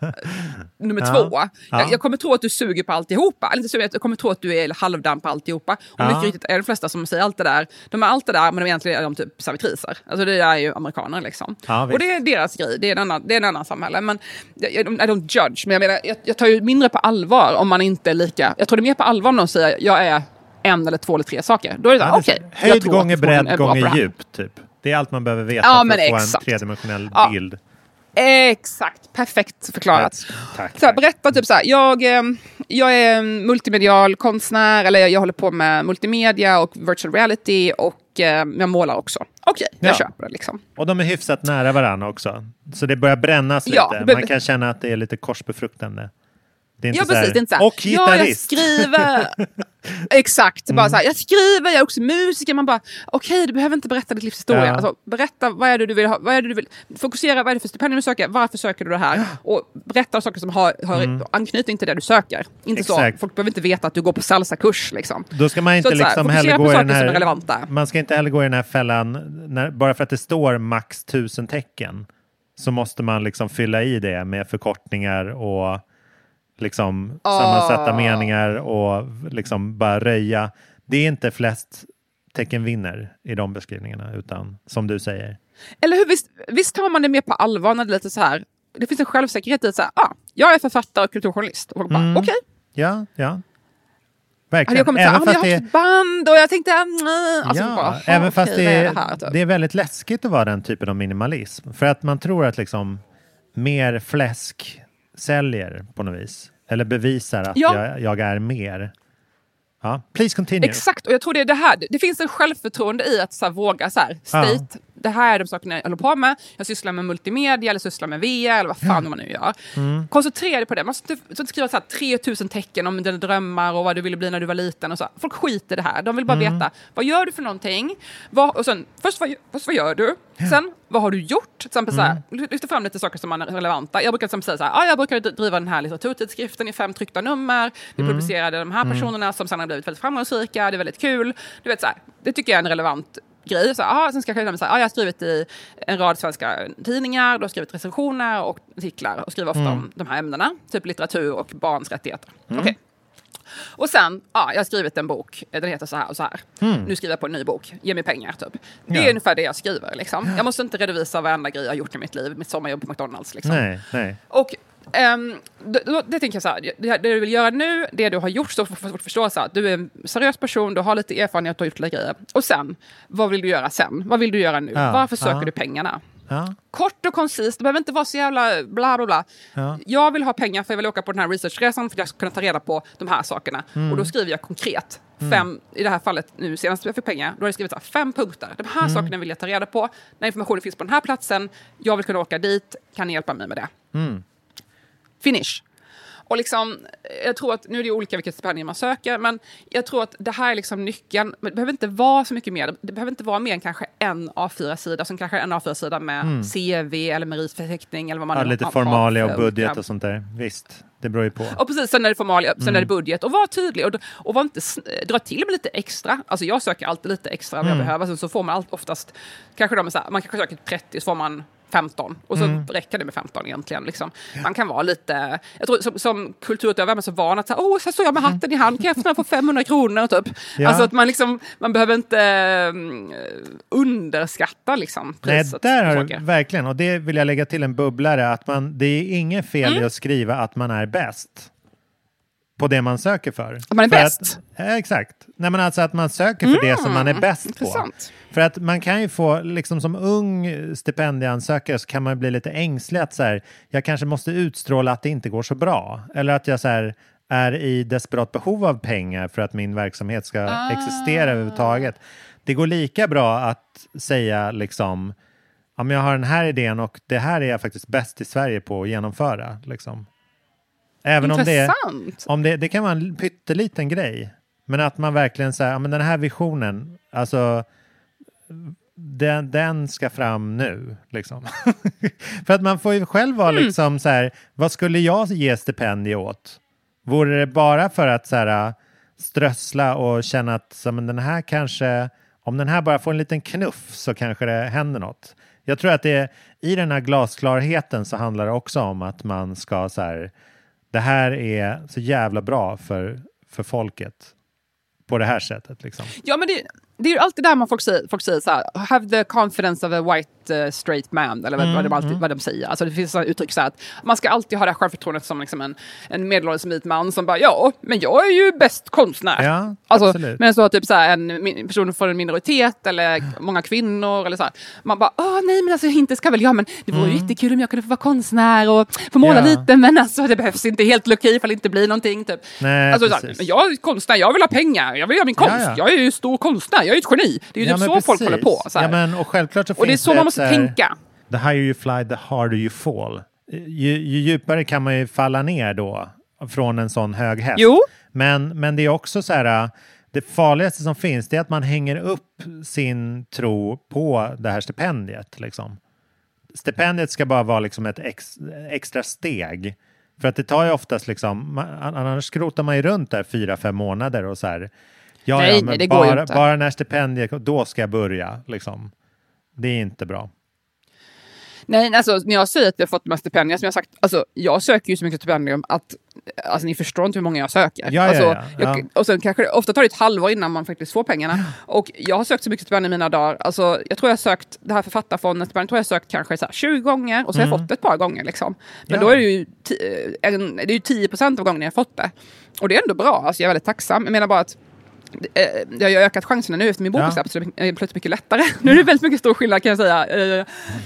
nummer Ja. två. Ja. Jag, jag kommer tro att du suger på alltihopa. Eller inte suger, jag kommer tro att du är halvdan på alltihopa. Och Ja. mycket riktigt är de flesta som säger allt det där, de är allt det där men de egentligen är de typ servitriser. Alltså det är ju amerikaner liksom. Ja, och det är deras grej, det är en annan, det är en annan samhälle. Men I don't judge, men jag menar, jag, jag tar ju mindre på allvar om man inte är lika... Jag tror det är mer på allvar om någon säger jag är en eller två eller tre saker. Då är det så Ja, okej. jag Höjd gånger bredd gånger djup, typ. Det är allt man behöver veta Ja, för att få exakt. en tredimensionell Ja. bild. Exakt, perfekt förklarat. Tack. Så här, berätta typ så här, jag, eh, jag är multimedial konstnär, eller jag håller på med multimedia och virtual reality och eh, jag målar också. Okej, jag Ja. köper det liksom. Och de är hyfsat nära varandra också. Så det börjar brännas Ja, lite. Man kan känna att det är lite korsbefruktande. Det är inte Ja, så här, precis. Det är inte så här, och ja, jag gitarrist. skriver. Exakt. Bara Mm. så här, jag skriver, jag är också musiker. Man bara, okej, du behöver inte berätta ditt livs historia. Ja. Alltså, berätta, vad är det du vill ha? Vad är det du vill? Fokusera, vad är det för stipendium du söker? Varför söker du det här? Och berätta saker som har, har Mm. anknytning till det du söker. Inte så, Exakt. folk behöver inte veta att du går på salsakurs. Liksom. Då ska man inte Så så liksom fokusera heller gå i den här... relevanta. Man ska inte heller gå i den här fällan, när, bara för att det står max tusen tecken så måste man liksom fylla i det med förkortningar och liksom Ah. sammansätta meningar och liksom bara röja. Det är inte flest tecken vinner i de beskrivningarna, utan som du säger. Eller hur, visst, visst tar man det mer på allvar när det är lite så här, det finns en självsäkerhet i att säga, ah, jag är författare och kulturjournalist. Och bara, Mm. okej. Ja, ja. Hade Verkligen. jag kommit till, ah, men jag fast har det- ett band och jag tänkte, mm, alltså ja, bara, "Aha, även fast det är det här? Typ. det är väldigt läskigt att vara den typen av minimalism. För att man tror att liksom mer fläsk säljer på något vis. Eller bevisar att Ja. jag, jag är mer. Ja, please continue. Exakt, och jag tror det är det här. Det finns en självförtroende i att så här, våga så här, state, det här är de sakerna jag håller på med. Jag sysslar med multimedia eller sysslar med VR eller vad fan man nu gör. Mm. Koncentrera dig på det. Man ska inte, inte skriva så här 3000 tecken om dina drömmar och vad du ville bli när du var liten. Och så. Folk skiter i det här. De vill bara Mm. veta, vad gör du för någonting? Vad, och sen, först, vad, först, vad gör du? Sen, vad har du gjort? Till exempel, så här, Mm. lyfta fram lite saker som är relevanta. Jag brukar till säga så här, ah, jag brukar driva den här litteraturtidskriften i fem tryckta nummer. Vi publicerade de här Mm. personerna som sen har blivit väldigt framgångsrika. Det är väldigt kul. Du vet, så här, det tycker jag är en relevant grej. Så, aha, sen ska jag så här, ah, jag har skrivit i en rad svenska tidningar, du har skrivit recensioner och artiklar och skriver ofta Mm. om de här ämnena, typ litteratur och barns rättigheter. Mm. Okej. Och sen, ja, jag har skrivit en bok, den heter så här och så här. Mm. Nu skriver jag på en ny bok, ge mig pengar typ. Det är Ja. ungefär det jag skriver liksom. Jag måste inte redovisa varenda grej jag har gjort i mitt liv, mitt sommarjobb på McDonalds liksom. Nej, nej. Och ehm, det, då- det tänker jag så här, det, det du vill göra nu, det du har gjort, så får folk förstå så här, att du är en seriös person, du har lite erfarenhet, du har gjort lite grejer. Och sen, vad vill du göra sen? Vad vill du göra nu? Ja, Varför söker ja. du pengarna? Ja, Kort och koncist, det behöver inte vara så jävla bla bla bla. ja. Jag vill ha pengar för jag vill åka på den här researchresan för att jag ska kunna ta reda på de här sakerna. Mm. Och då skriver jag konkret. Mm. Fem, I det här fallet, nu senast jag fick pengar, då har jag skrivit här, fem punkter. De här Mm. sakerna vill jag ta reda på. När informationen finns på den här platsen, jag vill kunna åka dit, kan ni hjälpa mig med det? Mm. Finish. Och liksom, jag tror att, nu är det olika vilket stipendium man söker, men jag tror att det här är liksom nyckeln. Det behöver inte vara så mycket mer. Det behöver inte vara mer än kanske en A4-sida, som kanske en A4-sida med Mm. CV eller meritförteckning eller vad man Ja, lite formalia och budget och sånt där. Visst, det beror ju på. Och precis, sen är det formalia, sen Mm. är det budget. Och var tydlig och, och var inte, dra till med lite extra. Alltså jag söker alltid lite extra vad jag Mm. behöver. Sen så får man allt, oftast, kanske här, man kanske söker 30 så får man 15 och så Mm. räcker det med 15 egentligen. Liksom. Man kan vara lite, jag tror som, som kulturutövare är man så van att säga, åh, så står jag med hatten i hand, kan jag få den här för 500 kronor typ. Ja. Alltså att man liksom, man behöver inte um, underskatta liksom Nej, priset. där på har du verkligen, och det vill jag lägga till en bubblare, att man, det är inget fel Mm. i att skriva att man är bäst på det man söker för. Att man är För bäst? Att, exakt. Nej, men alltså att man söker för det som man är bäst på. Mm. Intressant. För att man kan ju få, liksom som ung stipendieansökare så kan man bli lite ängslig att så här, jag kanske måste utstråla att det inte går så bra. Eller att jag så här, är i desperat behov av pengar för att min verksamhet ska Ah. existera överhuvudtaget. Det går lika bra att säga liksom, ja, men jag har den här idén och det här är jag faktiskt bäst i Sverige på att genomföra. Liksom. Även om det, Intressant. om det, det kan vara en pytteliten grej. Men att man verkligen säger, ja men den här visionen, alltså den, den ska fram nu. Liksom. För att man får ju själv vara Mm. liksom så här, vad skulle jag ge stipendier åt? Vore det bara för att så här, strössla och känna att så, men den här kanske, om den här bara får en liten knuff så kanske det händer något. Jag tror att det i den här glasklarheten så handlar det också om att man ska så här, det här är så jävla bra för, för folket på det här sättet. Liksom. Ja, men det, det är ju alltid där man folk säger, folk säger så här, have the confidence of a white uh, straight man, eller vad, Mm, vad, de alltid, mm. vad de säger. Alltså det finns sådana uttryck så här att man ska alltid ha det här självförtroendet som liksom en, en medelålders vit man som bara, ja, men jag är ju bäst konstnär. Ja, Alltså, men så typ så här, en person från en minoritet eller många kvinnor eller så här. Man bara, åh nej men alltså inte ska väl jag, men det vore ju jättekul om jag kunde få vara konstnär och få måla Mm. Ja. lite, men alltså det behövs inte helt okej ifall det inte blir någonting. Typ. Nej, alltså, så här, men jag är konstnär, jag vill ha pengar, jag vill göra min konst, ja. jag är ju stor konstnär, jag är ju ett geni. Det är ju Ja, typ så folk precis. håller på. Ja, men, och självklart så Och det är så man ett måste här- tänka. The higher you fly, the harder you fall. Ju, ju djupare kan man ju falla ner då från en sån hög häst. Jo. Men, men det är också så här, det farligaste som finns det är att man hänger upp sin tro på det här stipendiet. Liksom. Stipendiet ska bara vara liksom ett ex, extra steg. För att det tar ju oftast liksom, man, annars skrotar man ju runt där fyra, fem månader och så här. Ja, Nej, ja, nej, men ju bara, bara när stipendiet, då ska jag börja. Liksom. Det är inte bra. Nej, alltså när jag säger att jag har fått de här stipendierna, som jag sagt, alltså jag söker ju så mycket stipendium att Alltså ni förstår inte hur många jag söker. Ja, alltså, ja, ja. Jag, och sen kanske ofta tar det ett halvår innan man faktiskt får pengarna. Och jag har sökt så mycket stipendier i mina dagar. Alltså, jag tror jag har sökt det här författarfonden, stipendiet tror jag sökt kanske så här 20 gånger och så har jag Mm. fått det ett par gånger. Liksom. Men då är det ju, ti- en, det är ju 10 procent av gångerna jag har fått det. Och det är ändå bra, alltså jag är väldigt tacksam. Jag menar bara att eh, jag har ökat chanserna nu efter min bok Ja. släppts, det är plötsligt mycket lättare. Nu är det väldigt mycket stor skillnad kan jag säga, eh,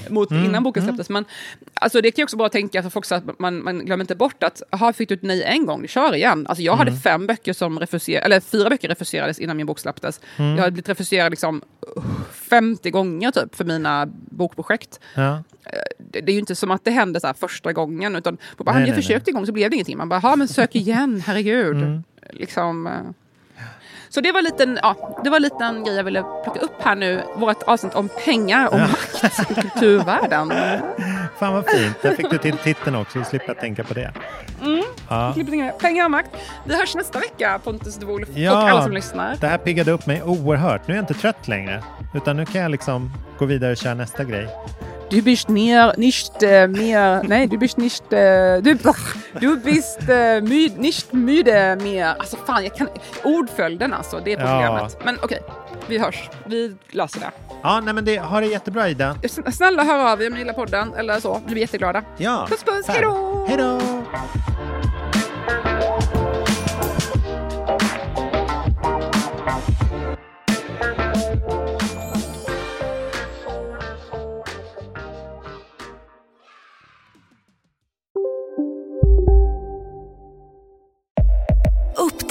mot Mm, innan boken släpptes. Men alltså, det kan ju också bara tänka för folk så att man, man glömmer inte bort att, jaha, fick du ett nej en gång, kör igen. Alltså jag hade Mm. fem böcker som refuserades, eller fyra böcker refuserades innan min bok släpptes. Mm. Jag hade blivit refuserad liksom uh, 50 gånger typ för mina bokprojekt. Ja. Det, det är ju inte som att det hände så första gången, utan bara, Nej, jag nej, försökte en gång så blev det ingenting. Man bara, men sök igen, herregud. Mm. Liksom, eh. Så det var, liten, ja, det var en liten grej jag ville plocka upp här nu. Vårt avsnitt om pengar och Ja. makt i kulturvärlden. Fan vad fint. Där fick du till titeln också, så slipper jag tänka på det. Mm. Ja. Pengar och makt. Vi hörs nästa vecka, Pontus de Wolf Ja, och alla som lyssnar. Det här piggade upp mig oerhört. Nu är jag inte trött längre. Utan nu kan jag liksom gå vidare och köra nästa grej. Du bist ner, nicht äh, mehr, nej du bist nicht, äh, du, du bist äh, myd, nicht müde mer. Alltså fan, jag kan, ordföljden alltså, det är problemet. Ja. Men okej, vi hörs. Vi löser det. Ja, nej men det, ha det jättebra Ida. Snälla hör av er om ni gillar podden eller så, vi blir jätteglada. Ja. Puss puss, hej då! Hej då!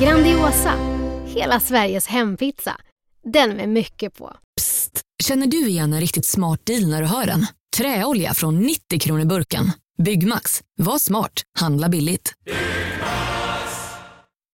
Grandiosa, hela Sveriges hempizza. Den med mycket på. Psst! Känner du igen en riktigt smart deal när du hör den? Träolja från 90 kronor burken. Byggmax. Var smart. Handla billigt.